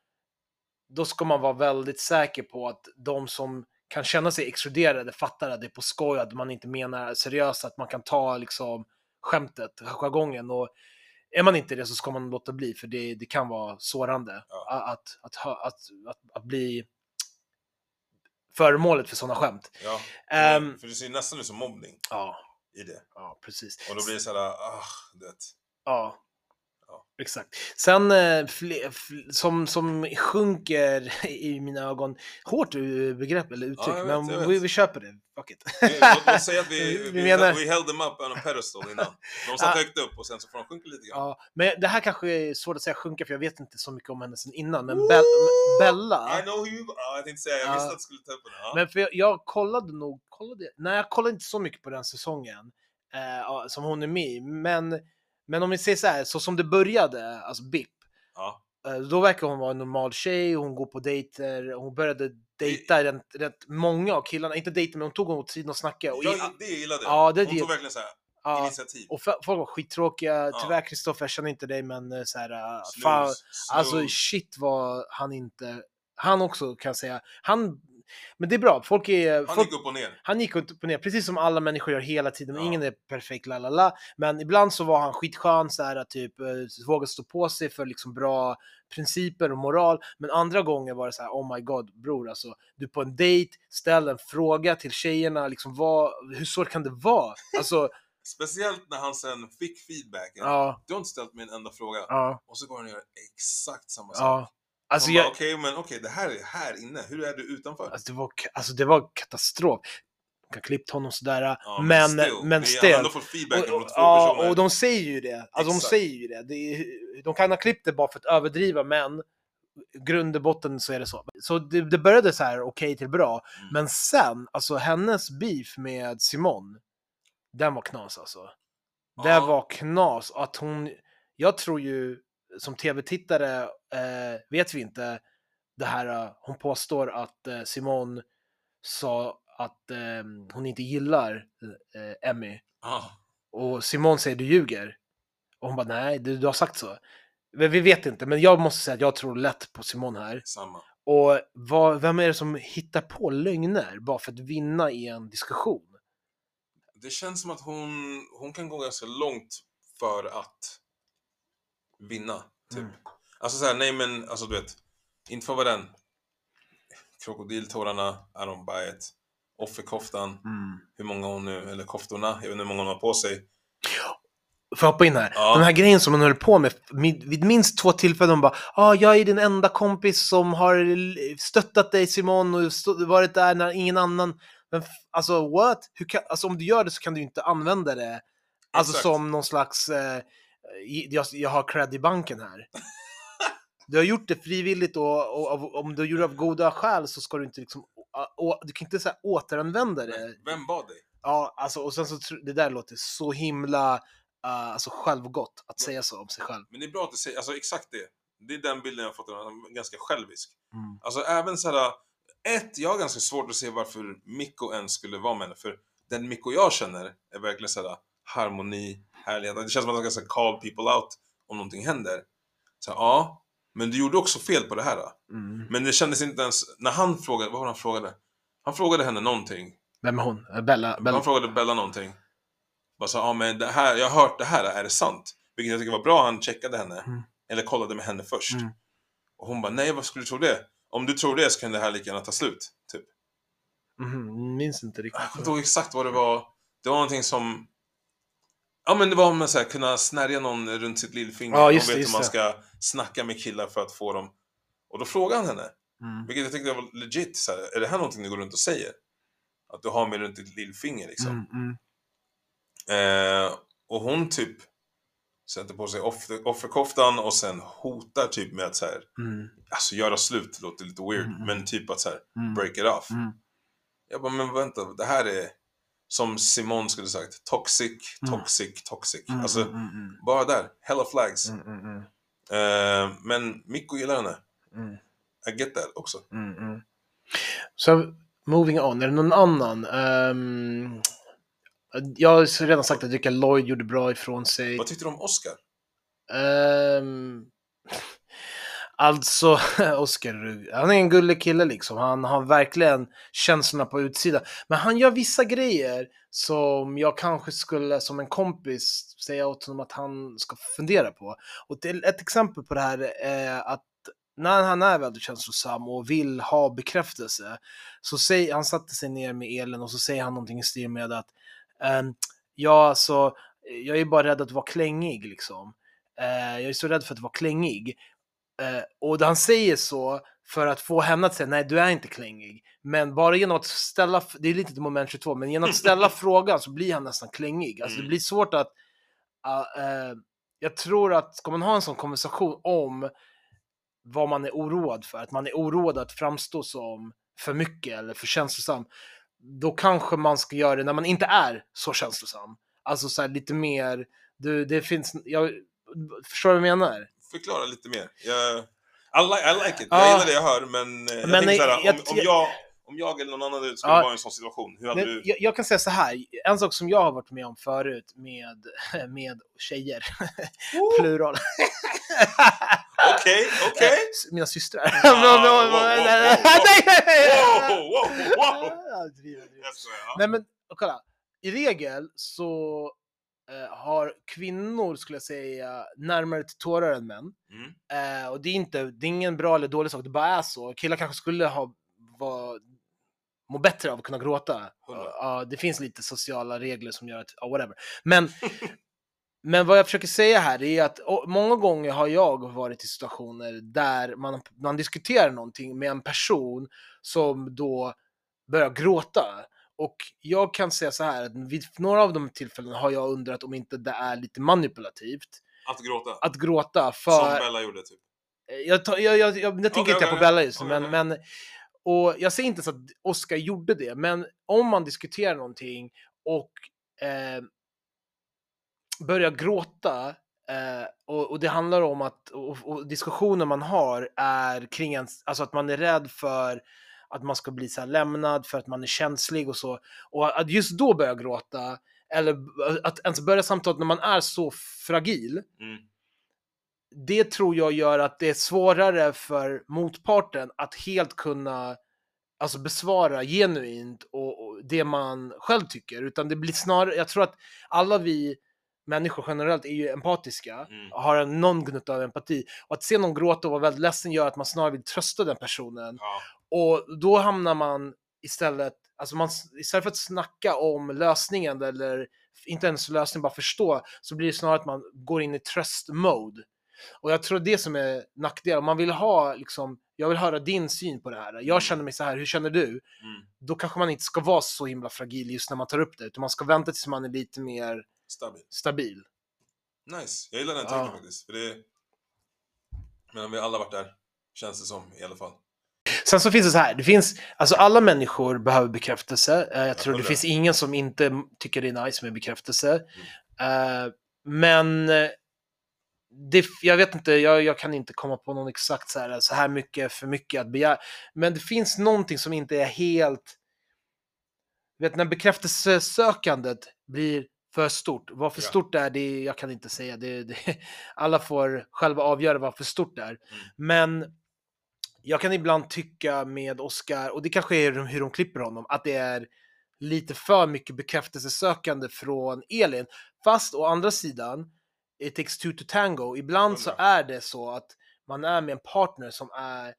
då ska man vara väldigt säker på att de som kan känna sig exkluderade fattar att det är på skoj, att man inte menar seriöst, att man kan ta liksom skämtet, jargongen och är man inte det så ska man låta bli för det, det kan vara sårande Ja. att, att, att, att, att, bli föremålet för sådana skämt. Ja. Ehm, för det ser nästan ut som mobbning ja, i det. ja, precis. Och då blir det såhär, ah, du vet. Ja. Ja. Exakt. Sen eh, som, som sjunker [laughs] i mina ögon, hårt begrepp eller uttryck, Ja, vet, men vi, vi köper det. Fuck it. Vi- Låt säga att vi, [laughs] Vi vi, menar- we held them up on a pedestal innan. De satt högt upp och sen så får de sjunka lite grann. ja, men det här kanske är svårt att säga sjunka för jag vet inte så mycket om henne sen innan, men! Bell, Bella, I know who you... Ja, jag tänkte säga, jag Ja. visste att du skulle ta upp. Ja. men för jag, jag kollade nog, kollade, nej jag kollade inte så mycket på den säsongen eh, som hon är med i, men, men om vi säger så här, så som det började, alltså BIP, ja. Eh, Då verkar hon vara en normal tjej, hon går på dejter, hon började dejta rätt, rätt många av killarna, inte dejta men hon tog emot tiden och snackade. Och, i, Jag, det gillade jag. Ja, det- Hon det- tog verkligen såhär ja, initiativ. och folk var skittråkiga, Ja. tyvärr Kristoffer, jag känner inte dig men eh, så här, eh, fan, alltså shit vad han inte, han också kan säga, han, men det är bra, folk är, Han folk, gick upp och ner. han gick upp och ner, precis som alla människor gör hela tiden. Ja. Ingen är perfekt, la la la. Men ibland så var han skitskön, så här, typ, eh, vågade stå på sig för liksom bra principer och moral. Men andra gånger var det så här, oh my god, bror, alltså, du är på en dejt, ställ en fråga till tjejerna, liksom, vad, hur svårt kan det vara? Alltså, [laughs] Speciellt när han sen fick feedbacken. ja, Du har inte ställt mig en enda fråga. ja, Och så går han och gör exakt samma sak. ja. Alltså, jag, Okej, men okej, det här är här inne. Hur är du utanför? alltså, det var, alltså, det var katastrof. De kan klippt honom sådär, Ja, men, still, men vi still. har ändå fått feedback Och, från två ja, personer. och de säger ju det. Alltså de säger ju det. det de kan ha klippt det bara för att överdriva, men grund och botten så är det så. Så det, det började så här okej till bra, Mm. men sen, alltså hennes beef med Simon, den var knas alltså. Ja. Det var knas. Att hon, jag tror ju som tv-tittare eh, vet vi inte det här. eh, Hon påstår att eh, Simone sa att eh, hon inte gillar eh, Emmy Ja. och Simone säger du ljuger. Och hon bara nej, du, du har sagt så. Men vi vet inte, men jag måste säga att jag tror lätt på Simone här. Samma. Och vad, vem är det som hittar på lögner bara för att vinna i en diskussion? Det känns som att hon, hon kan gå ganska långt för att vinna. Typ. Mm. Alltså såhär, nej men alltså du vet. Inte för vara den. Krokodiltårarna, I don't buy it. Offerkoftan, hur många hon nu, eller koftorna, jag vet inte hur många hon har på sig. Får jag hoppa in här? Ja. Den här grejen som hon höll på med vid, minst två tillfällen, hon bara ah, jag är din enda kompis som har stöttat dig Simon och varit där när ingen annan... Men alltså what? Hur kan, alltså om du gör det så kan du inte använda det alltså Exakt. som någon slags eh, jag, jag har cred i banken här. Du har gjort det frivilligt och, och, och om du gör det av goda skäl så ska du inte liksom, å, du kan inte så här, återanvända det. Vem bad dig? Ja, alltså och sen så det där låter så himla uh, alltså självgott att säga så om sig själv. Men det är bra att du säger, alltså exakt det. Det är den bilden jag har fått, av henne, ganska självisk. Mm. Alltså även såhär, ett, jag har ganska svårt att se varför Mikko ens skulle vara med henne. För den Mikko jag känner är verkligen såhär harmoni, härlighet. Det känns som att han ska call people out om någonting händer. Så här, ja, men du gjorde också fel på det här. Mm. Men det kändes inte ens, när han frågade, vad var han frågade? Han frågade henne någonting. Vem är hon? Eh, Bella? Bella. Han frågade Bella någonting. Bara sa, ja men det här, jag har hört det här, är det sant? Vilket jag tycker var bra, han checkade henne. Mm. Eller kollade med henne först. Mm. Och hon bara, nej vad skulle du tro det? Om du tror det så kan det här lika gärna ta slut. Typ. Mhm, minns inte riktigt. Jag kommer inte ihåg exakt vad det var. Det var någonting som... Ja men det var så här, kunna snärja någon runt sitt lillfinger. Ja, man vet hur man ska snacka med killar för att få dem. Och då frågade han henne. Mm. Vilket jag tyckte var legit. Så här, är det här någonting du går runt och säger? Att du har med runt ditt lillfinger liksom. Mm, mm. Eh, och hon typ sätter på sig offer, offerkoftan och sen hotar typ med att så här, Mm. alltså göra slut låter lite weird, Mm, mm. men typ att så här, Mm. break it off. Mm. Jag bara, men vänta, det här är som Simon skulle sagt, toxic, Mm. toxic, toxic. Mm, Alltså, mm, mm, bara där, hella flags. mm, mm, mm, Eh, men Mikko gillar henne. mm, I get that också. mm, mm. Så, moving on. Är det någon annan? Ehm, jag har redan sagt att Rickard Lloyd gjorde bra ifrån sig. Vad tyckte du om Oscar? Ehm, alltså, [laughs] Oscar, han är en gullig kille liksom. Han har verkligen känslorna på utsidan. Men han gör vissa grejer som jag kanske skulle som en kompis säga åt honom att han ska fundera på. Och ett exempel på det här är att när han är väldigt känslosam och vill ha bekräftelse, så säger, han satte sig ner med Elin och så säger han någonting i stil med att ehm, ja, alltså, jag är bara rädd att vara klängig liksom. Eh, jag är så rädd för att vara klängig. Eh, och han säger så för att få henne att säga nej, du är inte klängig. Men bara genom att ställa, det är lite ett moment 22, men genom att ställa [laughs] frågan så blir han nästan klängig. Alltså det Mm. blir svårt att, uh, eh, jag tror att ska man ha en sån konversation om vad man är oroad för, att man är oroad att framstå som för mycket eller för känslosam, då kanske man ska göra det när man inte är så känslosam. Alltså så här lite mer, du, det finns, jag, förstår vad jag menar? Förklara lite mer. Jag, I, li, I like it. Ja. Jag gillar det jag hör, men, eh, jag Men, tänker eh, såhär, jag- om, om, jag, om jag eller någon annan skulle Ja. vara i en sån situation, hur hade du... jag, jag kan säga så här, en sak som jag har varit med om förut med, [laughs] med tjejer, [laughs] plural. [laughs] Okej, okej. Mina systrar. Jag jag driver. Jag skojar. ja. Nej men kolla, i regel så eh, har kvinnor, skulle jag säga, närmare till tårar än män. Mm. Eh, och det är, inte, det är ingen bra eller dålig sak, det bara är så. Killar kanske skulle ha var, må bättre av att kunna gråta. Ja, det finns lite sociala regler som gör att, ja, whatever. Men, [laughs] men vad jag försöker säga här är att många gånger har jag varit i situationer där man, man diskuterar någonting med en person som då börjar gråta. Och jag kan säga så här, att vid några av de tillfällena har jag undrat om inte det är lite manipulativt Att gråta. att gråta Som för... Bella gjorde typ. Jag, jag, jag, jag, jag tänker Okej, inte på okej, Bella just okej, men, men och jag säger inte så att Oscar gjorde det, men om man diskuterar någonting och eh, börjar gråta eh, och, och det handlar om att och, och diskussioner man har är kring ens, alltså att man är rädd för att man ska bli så lämnad för att man är känslig och så. Och att just då börja gråta, eller att ens börja samtalet när man är så fragil, Mm. det tror jag gör att det är svårare för motparten att helt kunna alltså besvara genuint och, och det man själv tycker. Utan det blir snarare, jag tror att alla vi människor generellt är ju empatiska, Mm. har en någon gnutta av empati. Och att se någon gråta och vara väldigt ledsen gör att man snarare vill trösta den personen. Ja. Och då hamnar man istället, alltså man, istället för att snacka om lösningen eller inte ens lösning, bara förstå, så blir det snarare att man går in i tröst-mode. Och jag tror det som är nackdelen. Man vill ha, liksom, jag vill höra din syn på det här. Jag känner mig så här, hur känner du? Mm. Då kanske man inte ska vara så himla fragil just när man tar upp det, utan man ska vänta tills man är lite mer Stabil. stabil. Nice. Jag gillar den Ja. tanken faktiskt. För det... Men vi har alla varit där. Känns det som i alla fall. Sen så finns det så här, det finns, alltså alla människor behöver bekräftelse. Eh, Jag tror det finns ingen som inte tycker det är nice med bekräftelse. Eh, Men eh, det, jag vet inte, jag, jag kan inte komma på någon exakt så här, så här mycket för mycket att begära. Men det finns någonting som inte är helt... Vet, när bekräftelsesökandet blir för stort, vad för stort det är, det jag kan inte säga. Det, det, [laughs] alla får själva avgöra vad för stort det är. Men jag kan ibland tycka med Oscar, och det kanske är hur de klipper honom, att det är lite för mycket bekräftelsesökande från Elin. Fast å andra sidan, it takes two to tango. Ibland så Hundra. är det så att man är med en partner som är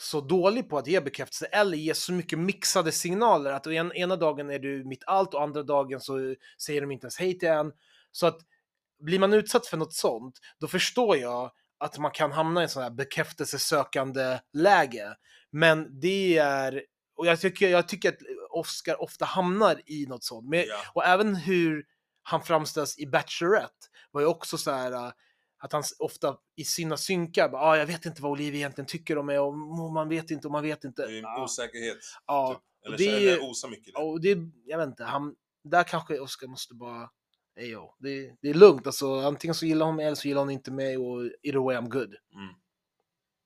så dålig på att ge bekräftelse eller ge så mycket mixade signaler att en, ena dagen är du mitt allt och andra dagen så säger de inte ens hej till en. Så att blir man utsatt för något sånt, då förstår jag att man kan hamna i en sån här bekräftelsesökande läge. Men det är, och jag tycker, jag tycker att Oscar ofta hamnar i något sånt. Men, Ja. och även hur han framställs i Bachelorette var ju också så här äh, att han ofta i sina synkar bara, ah, jag vet inte vad Olivia egentligen tycker om mig och man vet inte och man vet inte. Det är en osäkerhet. ja, Typ. Eller, det är eller osar mycket. och det, jag vet inte, han, där kanske Oscar måste bara, Ejo, det, det är lugnt alltså, antingen så gillar hon mig eller så gillar hon inte mig och either way I'm good. Mm.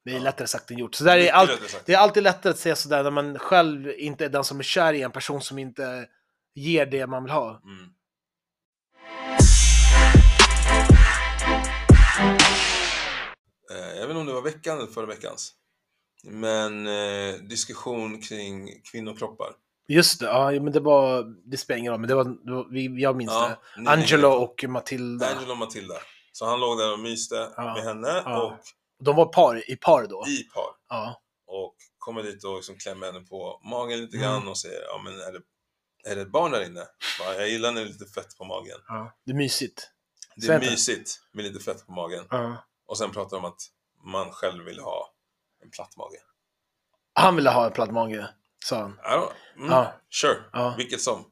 Det är Ja. lättare sagt än gjort. Så där är sagt. det är alltid lättare att säga sådär när man själv inte är den som är kär i en person som inte ger det man vill ha. Mm. Eh, Jag vet inte om det var veckan eller förra veckans. Men eh, diskussion kring kvinnokroppar. Just det, ja, men det var, det spelar ingen roll, men det var, det var vi, jag minns Ja, det. Angelo och Matilda. Angelo och Matilda. Så han låg där och myste Ja. med henne Ja. och De var par, i par då. i par. Ja. Och kommer dit och liksom klämmer henne på magen lite Mm. grann och säger ja men är det, är det ett barn där inne? Bara, jag gillar när det är lite fett på magen. ja. Det är mysigt. Det är mysigt med lite fett på magen. Ja. Och sen pratar de om att man själv vill ha en platt mage. Han ville ha en platt mage, sa han. Ja, mm, Ja. Sure, Ja. vilket som.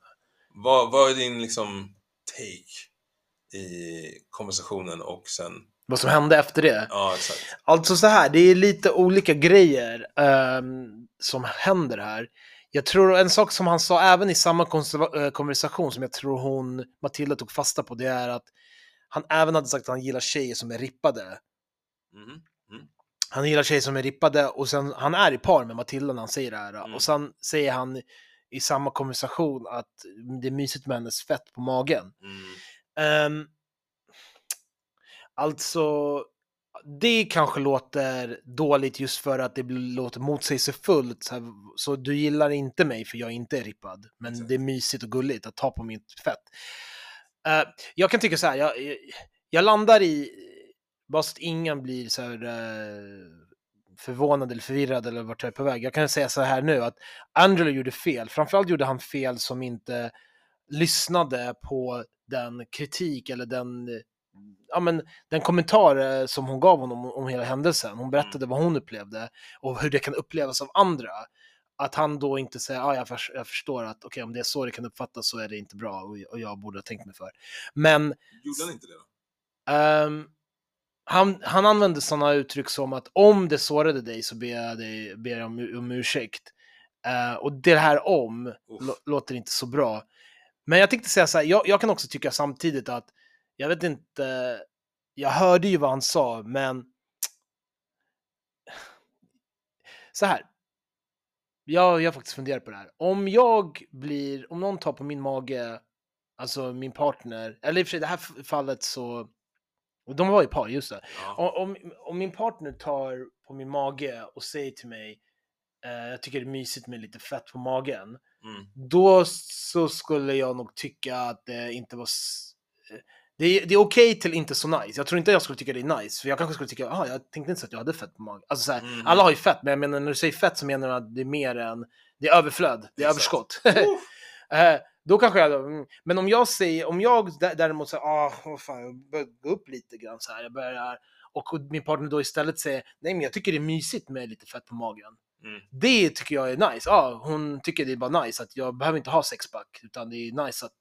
Vad, vad är din liksom take i konversationen och sen, Vad som hände efter det. ja exakt. Alltså så här, det är lite olika grejer ehm, som händer här. Jag tror en sak som han sa även i samma eh, konversation som jag tror hon, Matilda, tog fasta på, det är att han även hade sagt att han gillar tjejer som är rippade. Mhm. Han gillar tjejer som är rippade och sen, han är i par med Matilda när han säger det här. Mm. Och sen säger han i samma konversation att det är mysigt med hennes fett på magen. Mm. Ehm, alltså, det kanske låter dåligt just för att det låter motsägelsefullt. Så, här, så du gillar inte mig för jag inte är rippad. Men Exakt. det är mysigt och gulligt att ta på mitt fett. Eh, jag kan tycka så här, jag, jag landar i, bara så att ingen blir så här eh, förvånad eller förvirrad eller vart jag är på väg. Jag kan säga så här nu att Angelo gjorde fel. Framförallt gjorde han fel som inte lyssnade på den kritik eller den, ja, men, den kommentar eh, som hon gav honom om, hela händelsen. Hon berättade vad hon upplevde och hur det kan upplevas av andra. Att han då inte säger, ah, jag, förs- jag förstår att okej om det är så det kan uppfattas så är det inte bra och, och jag borde ha tänkt mig för. Men Gjorde han inte det då? Ehm, han, han använde sådana uttryck som att om det sårade dig så ber jag, dig, ber jag om, om ursäkt. Eh, och det här om Uff. låter inte så bra. Men jag tänkte säga så här, jag, jag kan också tycka samtidigt att, jag vet inte, jag hörde ju vad han sa, men [sighs] så här. Jag, jag har faktiskt funderat på det här. Om jag blir, om någon tar på min mage, alltså min partner, eller i och för sig det här fallet så, de var ju par, just det. Ja. Om, om, min partner tar på min mage och säger till mig, eh, jag tycker det är mysigt med lite fett på magen, Mm. då så skulle jag nog tycka att det inte var... eh, Det är, det är okej till inte så nice. Jag tror inte jag skulle tycka det är nice, för jag kanske skulle tycka, ah, jag tänkte inte så att jag hade fett på magen. Alltså så här, Mhm. alla har ju fett, men jag menar när du säger fett så menar du att det är mer än, det är överflöd, det är Exakt. överskott. [laughs] Då kanske jag, mm, men om jag säger, om jag dä- däremot säger, ah, vad fan, jag börjar gå upp lite grann så här, jag börjar, och min partner då istället säger, nej men jag tycker det är mysigt med lite fett på magen. Mm. Det tycker jag är nice. Ja, hon tycker det är bara nice att jag behöver inte ha sexpack, utan det är nice att...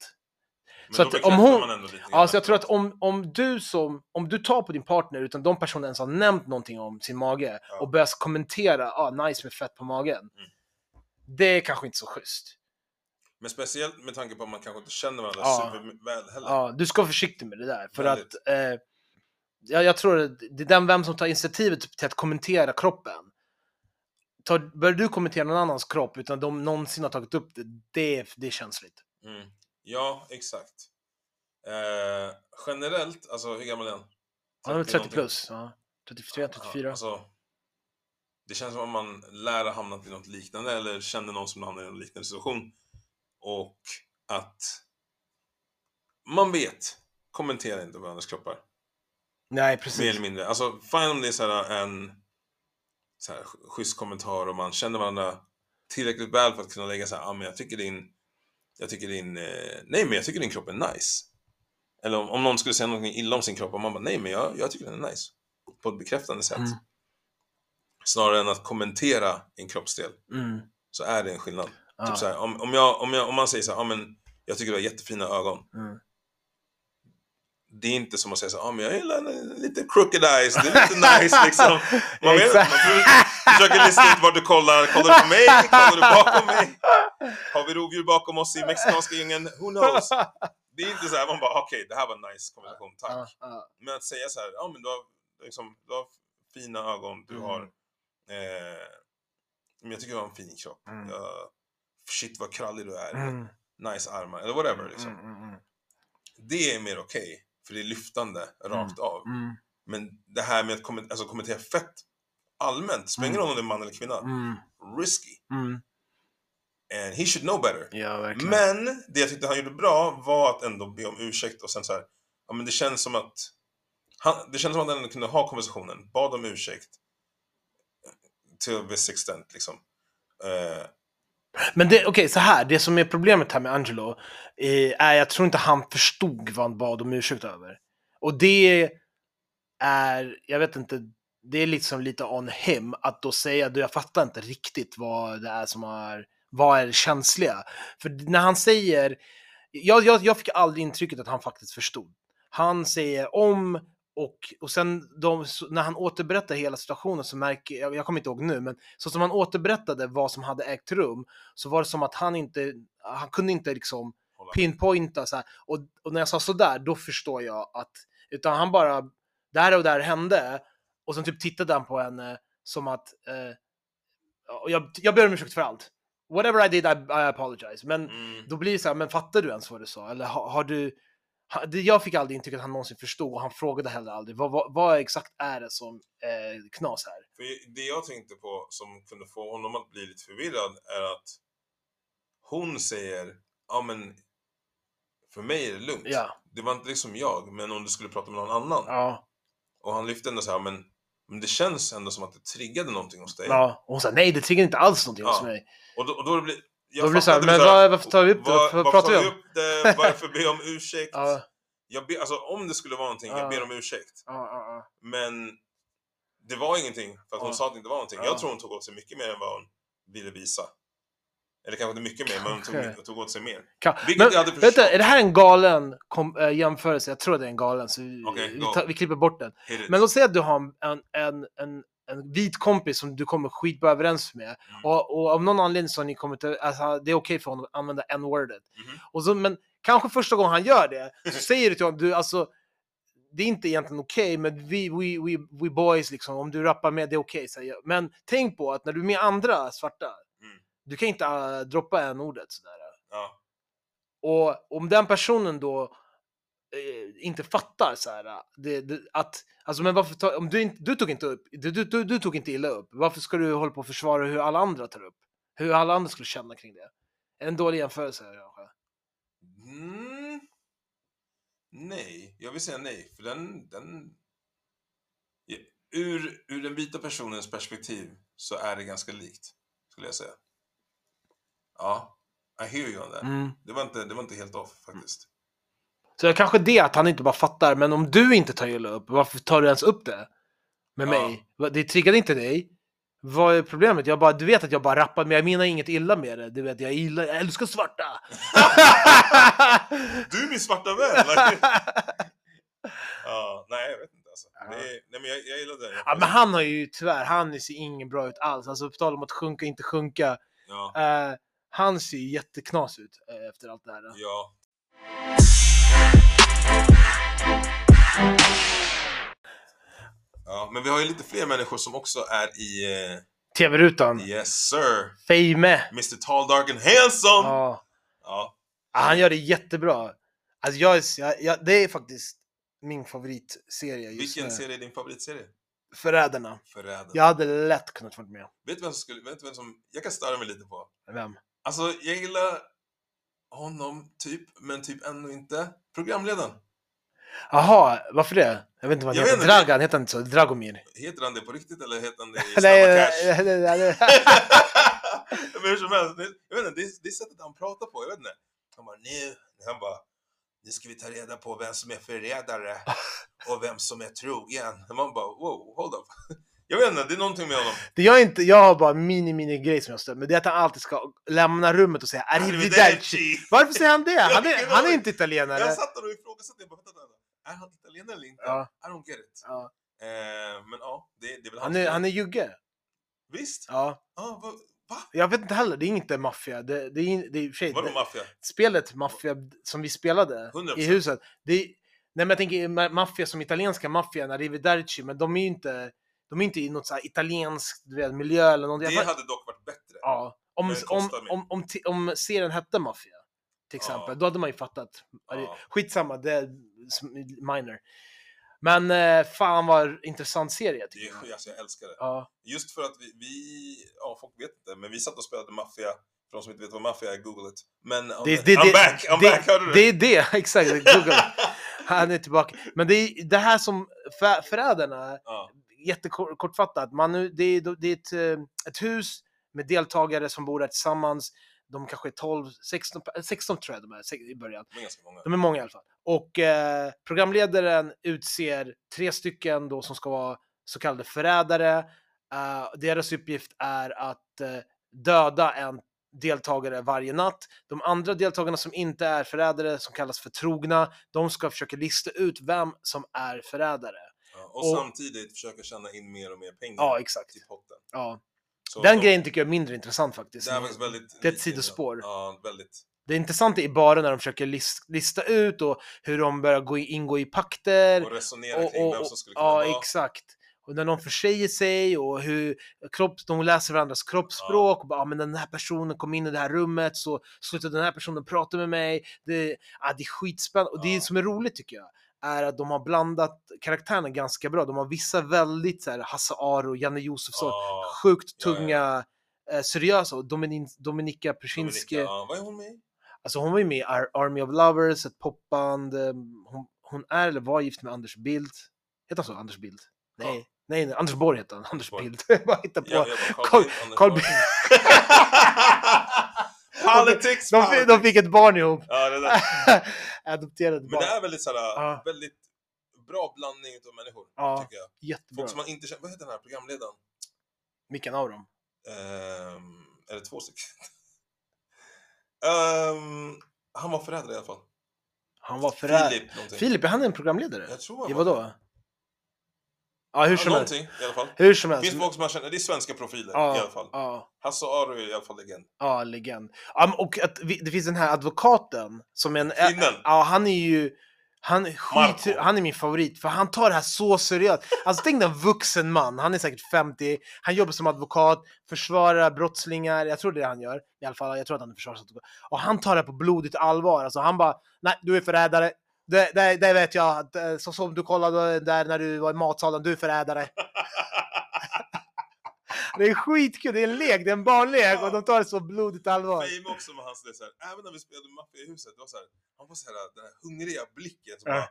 Men Så då att om hon- man ändå lite grann Ja, så jag tror att om, om du som, om du tar på din partner utan de personerna ens har nämnt någonting om sin mage Ja. och börjar kommentera, ah, nice med fett på magen. Mm. Det är kanske inte så schysst. Men speciellt med tanke på att man kanske inte känner varandra Ja. superväl heller. Ja, du ska vara försiktig med det där. För Väldigt. att eh, jag, jag tror att det är den vem som tar initiativet till att kommentera kroppen. Tar, börjar du kommentera någon annans kropp utan de någonsin har tagit upp det, det, det är känsligt. Mm. Ja, exakt. Eh, generellt, alltså hur gammal är han? Han är 30 någonting. plus. Ja. 34, 34. Ja, alltså, det känns som om man lär ha hamnat i något liknande eller känner någon som hamnar i en liknande situation. Och att man vet, kommentera inte varandras kroppar. Nej, Mer precis. eller mindre. Alltså, fine om det är så här en så här, schysst kommentar och man känner varandra tillräckligt väl för att kunna lägga så här, ah, men jag tycker din, jag tycker din, eh, nej men jag tycker din kropp är nice. Eller om, om någon skulle säga något illa om sin kropp och man bara, nej men jag, jag tycker den är nice. På ett bekräftande sätt. Mm. Snarare än att kommentera en kroppsdel, Mm. så är det en skillnad. Ja. Typ så här, om, om, jag, om, jag, om man säger så här, ah, men jag tycker du har jättefina ögon. Mm. Det är inte som att säga så här, ah, men jag gillar lite crooked eyes, det är lite nice liksom. [laughs] Man, vet, man försöker lista ut vart du kollar. Kollar du på mig? Kollar du bakom mig? Har vi rovdjur bakom oss i mexikanska djungeln? Who knows? Det är inte så här, man bara okej, det här var en nice konversation, tack. Ja, ja. Men att säga så här, ja men du har, liksom, du har fina ögon, du Mm. har... Eh, men jag tycker du har en fin kropp. Mm. Ja, shit vad krallig du är. Mm. Nice armar, eller whatever liksom. Mm, mm, mm. Det är mer okej, för det är lyftande rakt av. Mm. Men det här med att komment- alltså, kommentera fett allmänt, spelar ingen Mm. roll om det är man eller kvinna, Mm. risky. Mm. And he should know better. Ja. Men det jag tyckte han gjorde bra var att ändå be om ursäkt och sen så här, ja men det känns som att han, det känns som att han ändå kunde ha konversationen, bad om ursäkt till a viss extent liksom. Eh, men det, okej, så här. Det som är problemet här med Angelo eh, är jag tror inte han förstod vad han bad om ursäkt över. Och det är, jag vet inte, det är liksom lite on him att då säga du jag fattar inte riktigt vad det är som är, vad är det känsliga? För när han säger, jag, jag, jag fick aldrig intrycket att han faktiskt förstod. Han säger om och, och sen de, när han återberättar hela situationen så märker jag, jag kommer inte ihåg nu, men så som han återberättade vad som hade ägt rum så var det som att han inte, han kunde inte liksom pinpointa så här. Och, och när jag sa sådär, då förstår jag att, utan han bara, där och där hände och sen typ tittade han på henne som att, eh, och jag, jag ber om ursäkt för allt. Whatever I did, I, I apologize. Men Mm. då blir det så här, men fattar du ens vad du sa? Eller har, har du... Jag fick aldrig intrycket att han någonsin förstod och han frågade heller aldrig. Vad, vad, vad exakt är det som eh, knas här? För det jag tänkte på som kunde få honom att bli lite förvirrad är att hon säger, ja men för mig är det lugnt. Ja. Det var inte liksom jag, men om du skulle prata med någon annan. Ja. Och han lyfte ändå så här, men, men det känns ändå som att det triggade någonting hos dig. ja. Och hon sa nej, det triggar inte alls någonting hos Ja. mig. Och då, och då blir jag blir det så här, fattade men vad- varför tar vi upp det? var- Varför varför pratar tar vi om? det? Varför be om ursäkt? [laughs] Ja. Jag ber, alltså om det skulle vara någonting, Ja. jag ber om ursäkt. Men det var ingenting, för att hon sa att det inte var någonting. Ja. Jag tror hon tog åt sig mycket mer än vad hon ville visa. Eller kanske inte mycket mer, men hon tog, tog åt sig mer. Vilket men, jag hade vänta, är det här en galen kom, äh, jämförelse? Jag tror det är en galen, så vi, Okej, vi, tar, vi klipper bort den. Men låt säga att du har en, en, en en vit kompis som du kommer skitbra överens med. Mm. Och, och av någon anledning så har ni kommit alltså, det är okej för honom att använda n-wordet. Och så, men kanske första gången han gör det, så [laughs] säger du till honom, du alltså, det är inte egentligen okej, men vi, we, we, we boys liksom, om du rappar med, det är okej, jag. Men tänk på att när du är med andra svarta, Mm. du kan inte uh, droppa n-ordet sådär. Ja. Och om den personen då inte fattar så här, det, det, att, alltså men varför ta, om du, inte, du tog inte upp, du, du, du, tog inte illa upp, varför ska du hålla på och försvara hur alla andra tar upp? Hur alla andra skulle känna kring det? En dålig jämförelse kanske. Mm. Nej, jag vill säga nej. För den... den... Ur, ur den vita personens perspektiv så är det ganska likt, skulle jag säga. Ja, I hear you on that. Mm. Det, var inte, det var inte helt off faktiskt. Så det är kanske det att han inte bara fattar, men om du inte tar illa upp, varför tar du ens upp det? Med Ja. mig? Det triggade inte dig. Vad är problemet? Jag bara, du vet att jag bara rappar, men jag menar inget illa med det. Du vet, jag gillar, jag älskar svarta! [laughs] Du är min svarta vän! [laughs] ja, nej, jag vet inte alltså. Ja. Är, nej, men jag, jag gillar det. Ja, men han har ju tyvärr, han ser ingen bra ut alls. Alltså på tal om att sjunka, inte sjunka. Ja, Eh, han ser ju jätteknas ut eh, efter allt det här. ja. Ja, men vi har ju lite fler människor som också är i... eh, TV-rutan. yes sir! Fame. Mr Tall, Dark and Handsome! Ja. Ja. Han gör det jättebra. Alltså jag, är- jag, jag, det är faktiskt min favoritserie just Vilken nu. serie är din favoritserie? Förrädarna. Förrädare. Jag hade lätt kunnat vara med. Vet du vem som skulle... Vet du vem som... Jag kan störa mig lite på. Vem? Alltså, jag gillar honom typ, men typ ändå inte. Programledaren. Jaha, varför det? Jag vet inte vad han heter. Dragan, heter han inte så? Dragomir? Heter han det på riktigt eller heter han det i [laughs] Snabba Cash? men [laughs] hur som helst, jag vet inte, det, är, det är sättet han pratar på, jag vet inte. Han bara, nu, han bara, nu ska vi ta reda på vem som är förrädare och vem som är trogen. Man bara, wow, hold up. Jag vet inte, det är någonting med honom. Det jag, inte, jag har bara en mini-mini-grej som jag stör men det är att han alltid ska lämna rummet och säga arrivederci. Varför säger han det? Han är, han är inte italienare. Jag satt där och ifrågasatte, jag bara, vänta, är han italienare eller inte? Ja. I don't get it. Ja. Eh, men ja, det, det är väl Han hans är, grej. han är jugge. Visst? Ja. Ja, va? va? Jag vet inte heller, det är inte maffia. Det, det är, det är sig, Vadå maffia? spelet maffia som vi spelade 100%. i huset. Det är, nej men jag tänker ma- maffia som italienska maffian, arrivederci, men de är ju inte, de är inte i något så här italienskt du vet, miljö eller någonting. Det hade dock varit bättre. Ja, om, om, om, om, om serien hette Mafia, till exempel, Ja. då hade man ju fattat. Ja. Skitsamma, det är minor. Men eh, fan vad intressant serie Det tycker är, jag. alltså, jag älskar det. Ja, Just för att vi, vi, ja folk vet inte, men vi satt och spelade maffia. För de som inte vet vad maffia är, google it. Men det, det, I'm det, back, I'm det, back, hörde du? Det är det, [laughs] exakt. Google. [laughs] Han är tillbaka. Men det är det här som för, förrädarna, ja, jättekortfattat, man, det är, det är ett, eh, ett hus med deltagare som bor där tillsammans. De kanske är 12, 16, 16 tror jag de är i början. de är ganska många. De är många i alla fall. Och eh, programledaren utser tre stycken då som ska vara så kallade förrädare. Eh, deras uppgift är att eh, döda en deltagare varje natt. De andra deltagarna som inte är förrädare, som kallas för trogna, de ska försöka lista ut vem som är förrädare. Ja, och, och- samtidigt försöka tjäna in mer och mer pengar Ja, exakt. till potten. Ja. Så Den de- grejen tycker jag är mindre intressant faktiskt. Det är väldigt... Det är ett sidospår. Ja, väldigt. Det intressanta är bara när de försöker lis- lista ut och hur de börjar gå i, ingå i pakter. Och resonera kring vem som skulle kunna ja, vara. exakt. Och när de försäger sig och hur kropp, de läser varandras kroppsspråk. Och bara, ah, men den här personen kom in i det här rummet så slutade den här personen prata med mig. Det, ah, det är skitspännande. Och det Ja. som är roligt tycker jag är att de har blandat karaktärerna ganska bra. De har vissa väldigt så här, Hasse Aro, Janne Josefsson, Ja, sjukt Ja, ja. tunga, eh, seriösa. Och Domin, Dominika. Dominika, ja, vad är hon med? Alltså hon var ju med i Ar- Army of Lovers, ett popband. eh, Hon, hon är eller var gift med Anders Bildt. Heter han så? Anders Bildt? Nej, Ja. nej, nej, Anders Borg heter han. Anders Borg. Bildt. [laughs] Jag bara hittar på. Ja, Carl- Bildt, [laughs] [laughs] Anders Carl Borg. Bildt. Politics, De, fick- de fick ett barn ihop. Ja, det där. [laughs] Adopterade Men barn. det är väldigt, såhär, Ja. väldigt bra blandning av människor, Ja. tycker jag. Jättebra. Folk som man inte känner. Vad heter den här programledaren? Vilken av dem? Ehm, är det två stycken? [laughs] Ehm, han var förrädare i alla fall. Han var förrädare. Filip någonting. Filip, är han en programledare? Jag tror han var vadå? Ja, hur Ja, som helst. någonting i alla fall. Hur som helst. finns folk som man känner, det är svenska profiler ja, i alla fall. Ja, Hasse Aro är i alla fall legend. ja, legend. Ja, men och att vi, det finns den här advokaten som är en... Finnen. Ja, han är ju... Han, skit, han är min favorit, för han tar det här så seriöst. Alltså tänk dig en vuxen man, han är säkert 50, han jobbar som advokat, försvarar brottslingar, jag tror det är det han gör. I alla fall, jag tror att han är försvarsadvokat. Och han tar det här på blodigt allvar. Alltså han bara, nej du är förrädare. Det, det, det vet jag, så som du kollade där när du var i matsalen, du förrädare. [laughs] Det är skitkul, det är en lek, det är en barnlek och de tar det så blodigt allvar. Fame också med hans, det så här, även när vi spelade Maffia i huset, det var så här, han får så här, den här hungriga blicken som Ja. bara,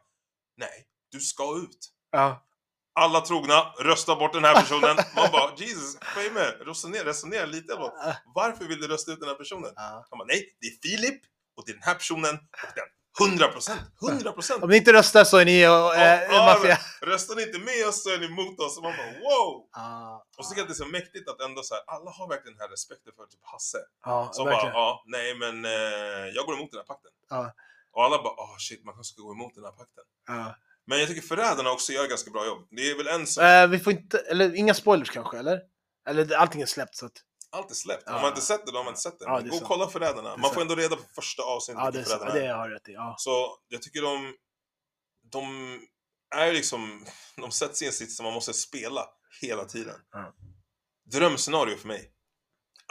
nej, du ska ut. Ja. Alla trogna, rösta bort den här personen. Man bara, Jesus, Fame, resonera, resonera lite. Bara, Varför vill du rösta ut den här personen? Ja. Han bara, nej, det är Filip och det är den här personen och den. 100 procent, 100 procent. Om ni inte röstar så är ni eh, Ja, maffia. Röstar ni inte med oss så är ni emot oss. Och man bara, wow! Ja, Och så tycker jag att det är så mäktigt att ändå så här, alla har verkligen den här respekten för typ Hasse. ja, Som bara, verkligen. ja, nej men eh, jag går emot den här pakten. Ja. Och alla bara, åh shit, man kanske ska gå emot den här pakten. Ja. Men jag tycker Förrädarna också gör ganska bra jobb. Det är väl en som, Eh, vi får inte, eller inga spoilers kanske, eller? Eller allting är släppt så att... allt är släppt. Ja. Om man inte sett det, då har man inte sett det. Ja, det gå och kolla Förrädarna. Man får ändå reda på första avsnittet Ja, det, är Förrädarna det har jag rätt i. Ja. Så jag tycker de, de är liksom, de sätts i en sits som man måste spela hela tiden. Ja. Drömscenario för mig.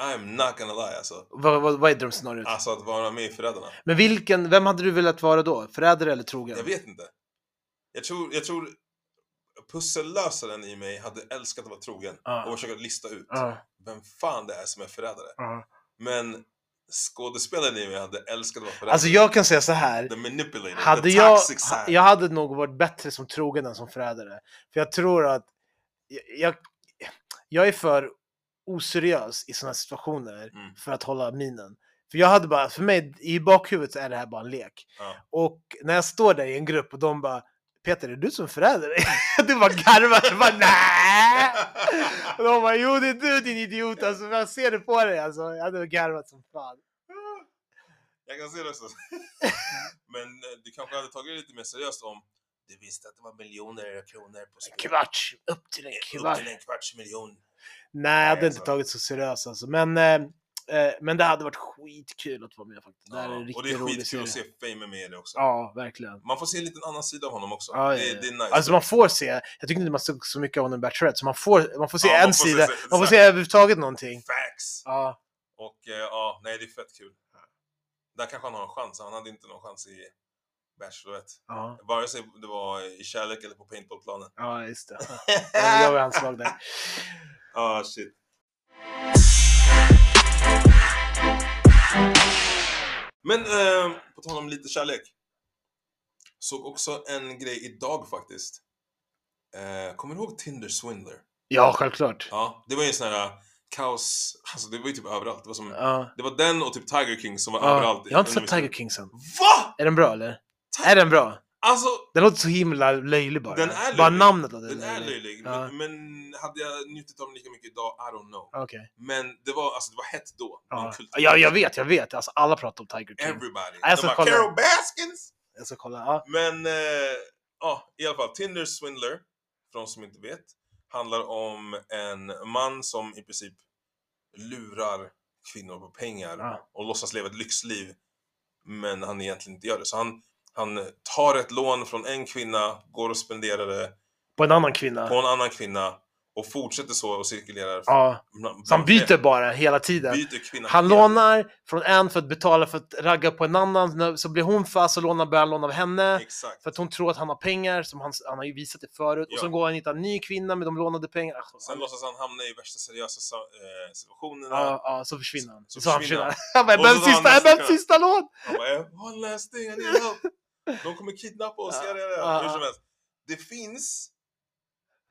I'm not gonna lie alltså. Vad, vad, vad är drömscenariot? Alltså att vara med i Förrädarna. Men vilken, vem hade du velat vara då? Förrädare eller trogen? Jag vet inte. Jag tror, jag tror pussellösaren i mig hade älskat att vara trogen Ja. och försöka lista ut Ja, vem fan det är som är förrädare. ja. Men skådespelaren i mig hade älskat att vara förrädare. Alltså jag kan säga så här. The manipulator, Hade the jag, jag hade nog varit bättre som trogen än som förrädare. För jag tror att jag, jag, jag är för oseriös i sådana situationer Mm. för att hålla minen. För jag hade bara, för mig i bakhuvudet är det här bara en lek. Ja. Och när jag står där i en grupp och de bara Peter, är du som förrädare? [laughs] du bara garvar, jag bara nej! Och de bara jo det är du din idiot, alltså jag ser det på dig alltså. Jag hade garvat som fan. Jag kan se det också. [laughs] Men eh, du kanske hade tagit det lite mer seriöst om du visste att det var miljoner kronor på spel. Kvarts, upp till en Upp kvart. till en kvarts miljon. Nej, jag hade inte tagit så seriöst alltså. Men, eh, eh, men det hade varit skitkul att vara med faktiskt. Det här är en Ja, och det är skitkul att se Fame med det också. Ja, verkligen. Man får se en liten annan sida av honom också. Ja, det, ja, ja. det är nice. Alltså man får se, jag tycker inte man såg så mycket av honom i Bachelorette, så man får, man får se Ja, en får sida, se- man får se överhuvudtaget någonting. Facts! Ja, Och eh, ja, nej det är fett kul. Där kanske han har en chans. Han hade inte någon chans i Bachelorette. ja, Vare sig det var i kärlek eller på paintballplanen. ja just det. [laughs] Ja, Jag var hans lag där. Ah shit. Men eh, på tal om lite kärlek. Såg också en grej idag faktiskt. Eh, kommer du ihåg Tinder Swindler? Ja, självklart. Ja, det var ju en sån här eh, kaos, alltså det var ju typ överallt. Det var, som, Ja. det var den och typ Tiger King som var Ja. överallt. Jag har inte sett Tiger King sen. VA? Är den bra eller? Är den bra? Alltså, Den låter så himla löjlig bara. Den är Bara löjlig. namnet av den, är löjlig. Ja. Men, men hade jag njutit av den lika mycket idag? I don't know. Okej. Men det var, alltså, det var hett då. Ja. ja, jag vet, jag vet. Alltså, alla pratar om Tiger King. Everybody. Jag ska De bara, kolla. Carol Baskins! Jag ska kolla. Ja. Men, eh, ja, i alla fall. Tinder Swindler, för de som inte vet, handlar om en man som i princip lurar kvinnor på pengar Ja. och låtsas leva ett lyxliv. Men han egentligen inte gör det. Så han, han tar ett lån från en kvinna, går och spenderar det På en annan kvinna. på en annan kvinna och fortsätter så och cirkulerar. Ja. Så han byter bara hela tiden. Han hela lånar från en för att betala för att ragga på en annan, så blir hon fast och lånar, börjar han låna av henne. Exakt. För att hon tror att han har pengar, som han, han har ju visat det förut. Och Ja. så går han och hittar en ny kvinna med de lånade pengarna. Alltså, Sen låtsas han hamna i värsta seriösa sa- eh, situationerna. ja, ja, så försvinner han. Så Så, han försvinner försvinner. Han [laughs] bara, jag Och så behöver han sista, jag sista lån! Han bara, one last thing, I need help. De kommer kidnappa oss, Ja, ja. Hur som helst. Det finns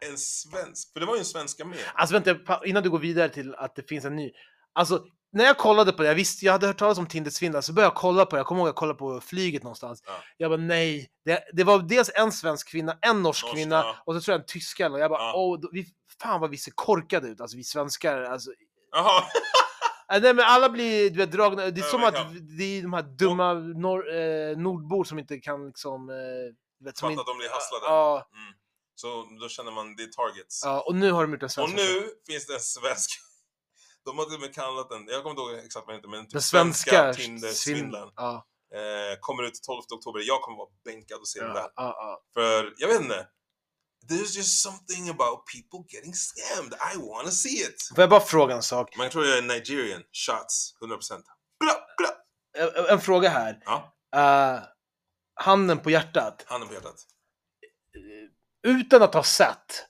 en svensk, för det var ju en svenska med. Alltså vänta, innan du går vidare till att det finns en ny. Alltså, när jag kollade på det, jag visste, jag hade hört talas om Tinder svindlare, så började jag kolla på det. Jag kommer ihåg att jag kollade på flyget någonstans. Ja. Jag bara nej. Det, det var dels en svensk kvinna, en norsk, Norsk, kvinna ja. och så tror jag en tyska. Och jag bara Ja. då, vi, fan vad vi ser korkade ut, alltså vi svenskar. Alltså, [laughs] nej, men alla blir du vet, dragna. Det är Ja, som att ja. det är de här dumma nor, eh, nordbor som inte kan liksom... Eh, vet, som fattar inte, de blir hasslade. Ja, Mm. Så då känner man, det är targets. Ja, och nu har de gjort en och svensk nu finns det en svensk, [laughs] de har till och med kallat den, jag kommer inte ihåg exakt vad den heter, men typ Den svenska Tinder-svindlaren. Ja, Eh, kommer ut 12 oktober, jag kommer vara bänkad och se den där. ja, ja, ja. För, jag vet inte. There's just something about people getting scammed. I wanna see it. Får jag bara fråga en sak? Man tror jag är Nigerian. Shots. 100%. Bla, bla. En, en fråga här. Ja, Uh, handen på hjärtat. handen på hjärtat. Utan att ha sett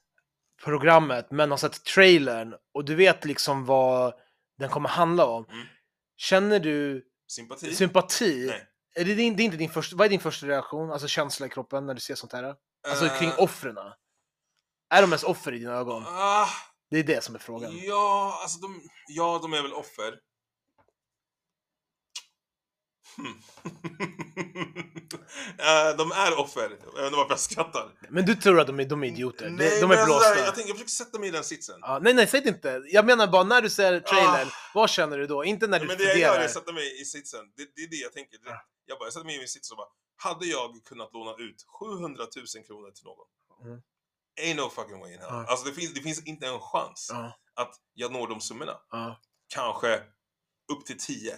programmet, men har sett trailern och du vet liksom vad den kommer handla om. Mm. Känner du Sympati? sympati? Nej. Är det, din, det är inte din första, vad är din första reaktion, alltså känsla i kroppen när du ser sånt här? Alltså Eh, kring offren. Är de ens offer i dina ögon? Ah, Det är det som är frågan. ja, alltså de, ja, de är väl offer. Hmm. [laughs] Eh, de är offer. Jag vet inte varför jag skrattar. Men du tror att de är, de är idioter? De- Nej, de men är alltså, blåsta? Jag, tänker, jag försöker sätta mig i den sitsen. Ja, nej, nej, säg det inte. Jag menar bara när du ser trailern, vad känner du då? Inte när du men det jag gör är att sätta mig i sitsen. Det, det är det jag tänker. Det, Ja. jag, bara, jag sätter mig i min sits och bara, hade jag kunnat låna ut 700 000 kronor till någon? Mm. Ain't no fucking way in hell. Alltså det finns, det finns inte en chans att jag når de summorna. Kanske upp till 10.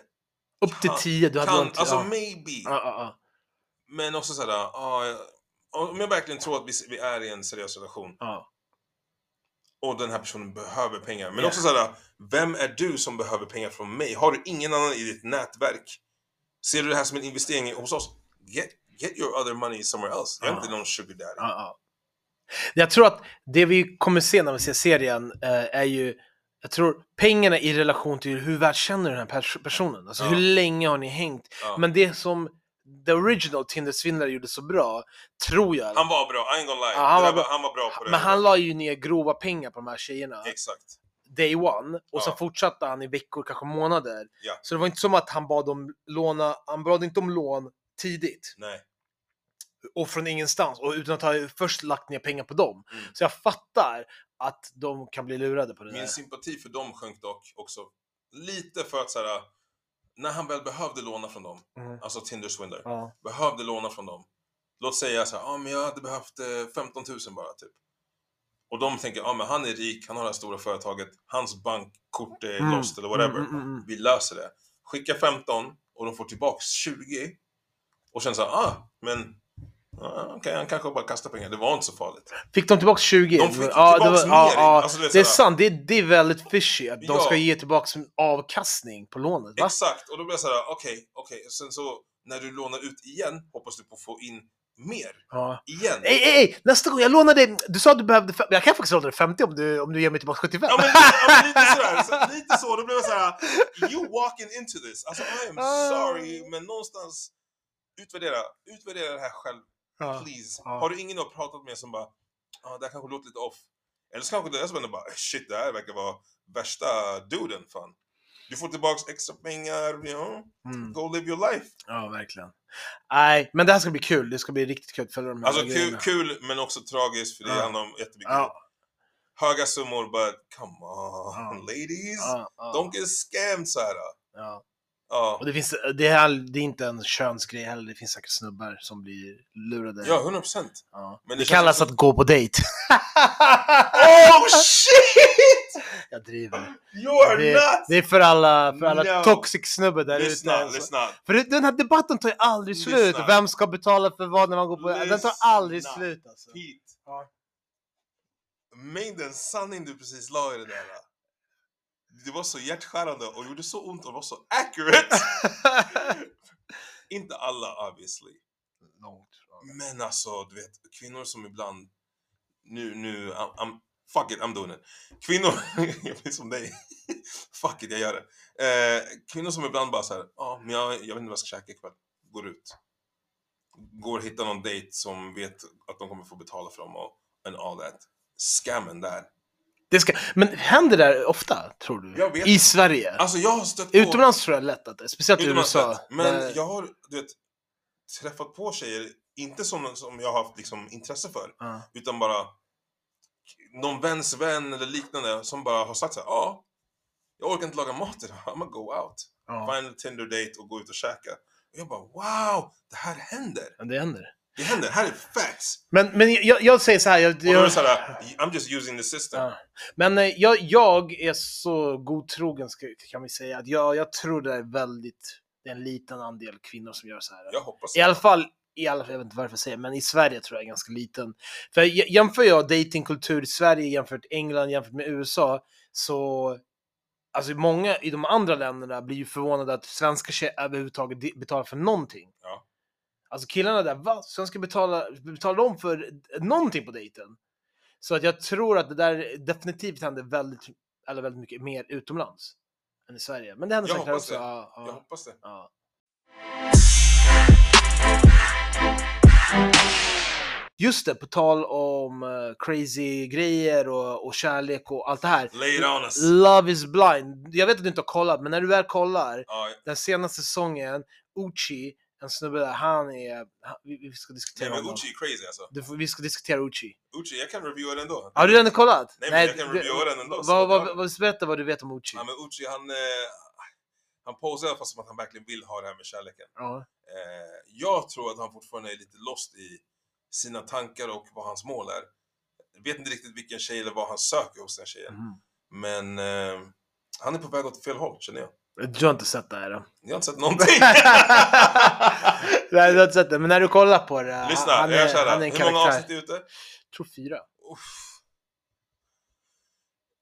Upp till Kan- 10, du hade Kan, långt- alltså maybe. Men också jag- om jag verkligen tror att vi, vi är i en seriös relation och den här personen behöver pengar. Men Ja. också sådär, vem är du som behöver pengar från mig? Har du ingen annan i ditt nätverk? Ser du det här som en investering hos oss? Get, get your other money somewhere else. Jag är Ja. inte någon sugar daddy. Ja, ja. Jag tror att det vi kommer se när vi ser serien eh, är ju, jag tror pengarna i relation till hur väl känner du den här pers- personen. Alltså Ja. hur länge har ni hängt? Ja. Men det som the original Tinder-svindlare gjorde så bra, tror jag. Han var bra, I ain't gonna lie. Ja, han var bra. han var bra på det. men han la ju ner grova pengar på de här tjejerna. Exakt. Day one. Och Ja. sen fortsatte han i veckor, kanske månader. Så det var inte som att han bad dem låna, han bad inte om lån tidigt. Nej. Och från ingenstans och utan att ha först lagt ner pengar på dem. Mm. Så jag fattar att de kan bli lurade på det Min där. sympati för dem sjönk dock också lite för att såhär, när han väl behövde låna från dem, Mm. alltså Tinder Swindler, Ja. behövde låna från dem. Låt säga så här, ja men jag hade behövt eh, 15 000 bara typ. Och de tänker, ja men han är rik, han har det här stora företaget, hans bankkort är Mm. lost eller whatever. Mm, mm, mm. Vi löser det. Skicka 15 och de får tillbaks 20. Och sen så här, ah, men okej, han kanske bara kastar pengar. Det var inte så farligt. Fick de tillbaka 20? De fick ja, tillbaks det mer. ja, ja, Alltså, du vet, det är sant, det är, det är väldigt fishy att de Ja. ska ge tillbaka avkastning på lånet. Va? Exakt, och då blir jag såhär, okej, okej. Sen så när du lånar ut igen hoppas du på att få in mer. Ja. Igen. Ey, ey, ey, nästa gång, jag lånar dig, du sa att du behövde, jag kan faktiskt låna dig 50 om du, om du ger mig tillbaka 75. Ja men, ja, men lite sådär, [laughs] så, lite så. Då blev jag såhär, you walking into this. Alltså I am Ah. sorry, men någonstans utvärdera, utvärdera det här själv, Ja. please. Har du ingen du har pratat med som bara, ja ah, det här kanske låter lite off. Eller så kanske deras vänner bara, shit det här verkar vara värsta duden fan. Du får tillbaks extra pengar, you know, Mm. go live your life. ja, verkligen. Nej, men det här ska bli kul. Det ska bli riktigt kul att följa de här Alltså kul, kul men också tragiskt för det Ja. handlar om jättemycket Ja. höga summor, but come on Ja. ladies. Ja, ja, Don't get scammed såhär. ja. Ja. Och det, finns, det, är, det är inte en könsgrej heller, det finns säkert snubbar som blir lurade. Ja, 100 procent. Ja. Men det det kallas också- att gå på dejt. [laughs] Oh shit! Jag driver. You are Det, nuts! det är för alla, för alla No. toxic snubbar där ute. Lyssna, alltså. lyssna. För den här debatten tar ju aldrig Lyssna. slut. Vem ska betala för vad när man går på... Den tar aldrig slut alltså. Pete. Ja. Mängden sanning du precis la i det där. Det var så hjärtskärande och gjorde så ont och var så accurate. [laughs] Inte alla obviously. Långt. Men alltså, du vet, kvinnor som ibland... Nu, nu, I'm, I'm, fuck it, I'm doing it. Kvinnor, [laughs] jag blir som dig. [laughs] fuck it, jag gör det. Eh, kvinnor som ibland bara såhär, ja, men jag, jag vet inte vad jag ska käka ikväll. Går ut. Går och hittar någon dejt som vet att de kommer få betala för dem och and all that. Scammen där. Det ska, men händer det där ofta, tror du? I Sverige? Alltså jag har stött på... Utomlands tror jag lätt att det är. Speciellt i USA. lätt. Men Där- jag har, du vet, träffat på tjejer, inte som, som jag har haft liksom intresse för. Ja. Utan bara någon väns vän eller liknande som bara har sagt så här, ja, jag orkar inte laga mat idag, I'm gonna go out. Ja. Find a Tinder date och gå ut och käka. Och jag bara, wow, det här händer. ja, det händer. Det händer, här är facts! Men, men jag, jag säger så här. Jag, jag, det såhär, I'm just using the system. Ja. Men eh, jag, jag är så godtrogen kan vi säga att jag, jag tror det är väldigt, det är en liten andel kvinnor som gör så här. Jag hoppas I alla fall, i alla, jag vet inte varför jag säger men i Sverige tror jag är ganska liten. För jämför jag datingkultur i Sverige jämfört med England jämfört med USA så Alltså många i de andra länderna blir ju förvånade att svenska tjejer överhuvudtaget betalar för någonting. Ja. Alltså killarna där, va? Svenskar betalar, betalar de för någonting på dejten? Så att jag tror att det där definitivt händer väldigt, eller väldigt mycket mer utomlands än i Sverige. Men det händer Jag säkert hoppas också. det. Ja, Jag ja, hoppas det. ja. Just det, på tal om eh, crazy grejer och, och kärlek och allt det här. Love is blind. Jag vet att du inte har kollat, men när du väl kollar, Ja, den senaste säsongen, Uchi, en snubbe där, han är... Han, vi, vi ska nej diskutera men honom. Uchi är crazy alltså. Du Vi ska diskutera Uchi. Uchi, jag kan reviewa den ändå. Har du redan kollat? Nej, men jag kan reviewa den ändå, Vad, vad, vad, berätta vad du vet om Uchi. Ja men Uchi han, eh, han posar fast som att han verkligen vill ha det här med kärleken. Ja. Eh, jag tror att han fortfarande är lite lost i sina tankar och vad hans mål är. Jag vet inte riktigt vilken tjej eller vad han söker hos den tjejen. Mhm. Men eh, han är på väg åt fel håll känner jag. Du har inte sett det här då? Jag har inte sett någonting. [laughs] Nej, du har inte sett det, men när du kollar på det, Lyssna, han, jag är, är kära. han är en Hur många avsnitt är ute? Jag tror fyra. Uff.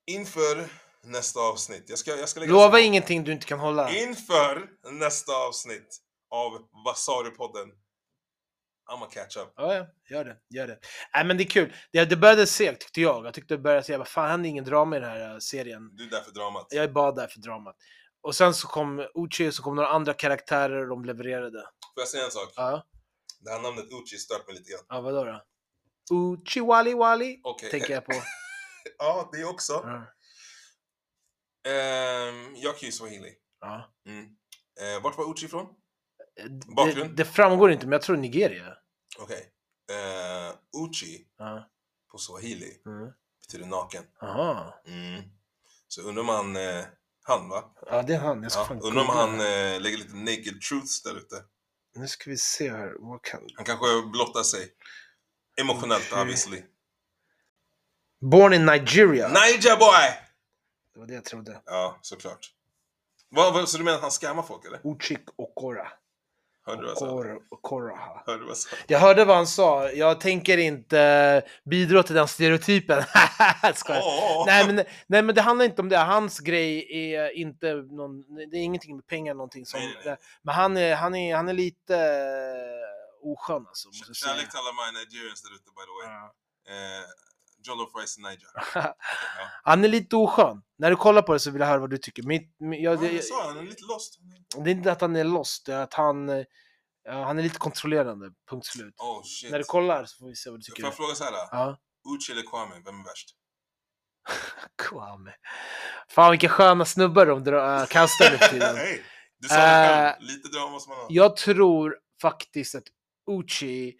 Inför nästa avsnitt. Jag ska, jag ska lägga Lova ingenting du inte kan hålla. Inför nästa avsnitt av Vasari-podden. I'mma catch up. Ja, ja, gör det. Gör det. Nej, men det är kul. Det, det började segt tyckte jag. Jag tyckte det började säga, vad fan hände ingen drama i den här eh, serien? Du är där för dramat. Jag är bara där för dramat. Och sen så kom Uchi så kom några andra karaktärer och de levererade. Får jag säga en sak? Ja, Det här namnet Uchi stört mig lite grann. ja vadå då? Uchi Wali Wali, Okej. tänker jag på. [laughs] Ja, det också. Ja. Ehm, jag kan ju swahili. Ja. Mm. Eh, vart var Uchi ifrån? Det, Bakgrund? det framgår inte, men jag tror Nigeria. Okej. Eh, Uchi Ja. på swahili Mm. betyder naken. Aha. Mm. Så undrar om han, eh, han va? Ja, det är han. Jag ska Ja, undrar om han eh, lägger lite naked truths där ute. Nu ska vi se här. Vad kan... Han kanske blottar sig. Emotionellt Uchi. obviously. Born in Nigeria. Niger boy! Det var det jag trodde. Ja, såklart. Vad, vad, så du menar att han scammar folk eller? Uchik Okora. Hörde du vad? Okora. Okora. Hörde vad jag hörde vad han sa. Jag tänker inte bidra till den stereotypen. [laughs] Åh! Nej men, nej men det handlar inte om det. Hans grej är inte någon, det är ingenting med pengar någonting som, Nej, nej. Men han är, han är, han är lite oskön alltså. Måste. Kärlek till alla my Nigerians där ute by the way. Ja. Eh, Jollof rice Niger. [laughs] Han är lite oskön. När du kollar på det så vill jag höra vad du tycker. Mitt, min- jag, Ja, det, sa han är lite lost. det är inte att han är lost, det är att han, eh, ja, han är lite kontrollerande. Punkt slut. Oh shit. När du kollar så får vi se vad du Får tycker. jag fråga så här? Ja. Uchi eller Kwame, vem är värst? [laughs] Kwame. Fan vilka sköna snubbar de drar, äh, kastar nu för [laughs] tiden. Hej! Du sa det själv, Eh, lite drama måste man ha. Jag tror faktiskt att Uchi,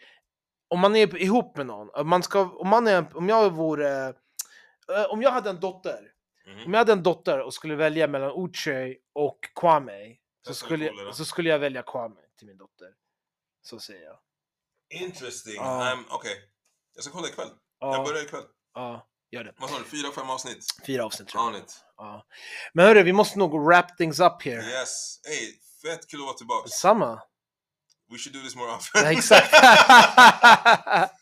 om man är ihop med någon, om, man ska, om, man är, om jag vore, eh, om jag hade en dotter, Mhm. om jag hade en dotter och skulle välja mellan Uchi och Kwame, så skulle, så skulle jag välja Kwame till min dotter. Så säger jag. Interesting. Ja. Um, Okej. Jag ska kolla ikväll. Ja, Jag börjar ikväll. ja gör det. Vad sa du? Fyra, fem avsnitt? Fyra avsnitt tror jag. It. Ja. Men hörru, vi måste nog wrap things up here. Yes. Hey, fett kul att vara tillbaks. Samma. We should do this more often. Ja, exakt. [laughs]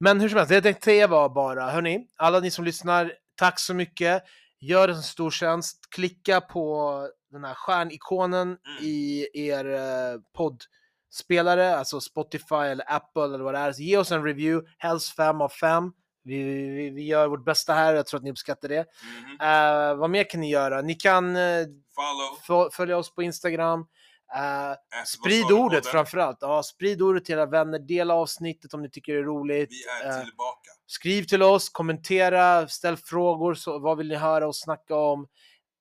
Men hur som helst, det jag tänkte säga var bara, hörni, alla ni som lyssnar, tack så mycket. Gör en stor tjänst, klicka på den här stjärnikonen i er eh, poddspelare, alltså Spotify eller Apple eller vad det är. Så ge oss en review, helst fem av fem. Vi, vi, vi gör vårt bästa här, jag tror att ni uppskattar det. Mhm. Eh, vad mer kan ni göra? Ni kan eh, Follow. f- följa oss på Instagram. Eh, sprid ordet framförallt. Ja, sprid ordet till era vänner. Dela avsnittet om ni tycker det är roligt. Vi är Eh, tillbaka. Skriv till oss, kommentera, ställ frågor. Så, vad vill ni höra oss snacka om?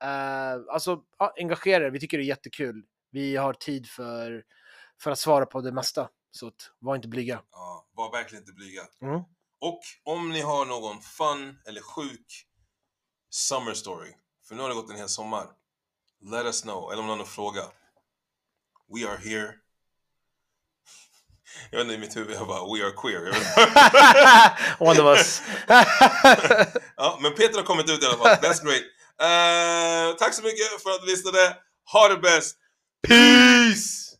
Eh, alltså, ja, engagera er. Vi tycker det är jättekul. Vi har tid för, för att svara på det mesta. Så att, var inte blyga. Ja, var verkligen inte blyga. Mm. Och om ni har någon fun eller sjuk summer story, för nu har det gått en hel sommar. Let us know, eller om någon har fråga. We are here. Jag vet inte, i mitt huvud jag bara We are queer. [laughs] One of us. [laughs] ja, men Peter har kommit ut i alla fall. That's great. Eh, tack så mycket för att du lyssnade. Ha det bäst. Peace!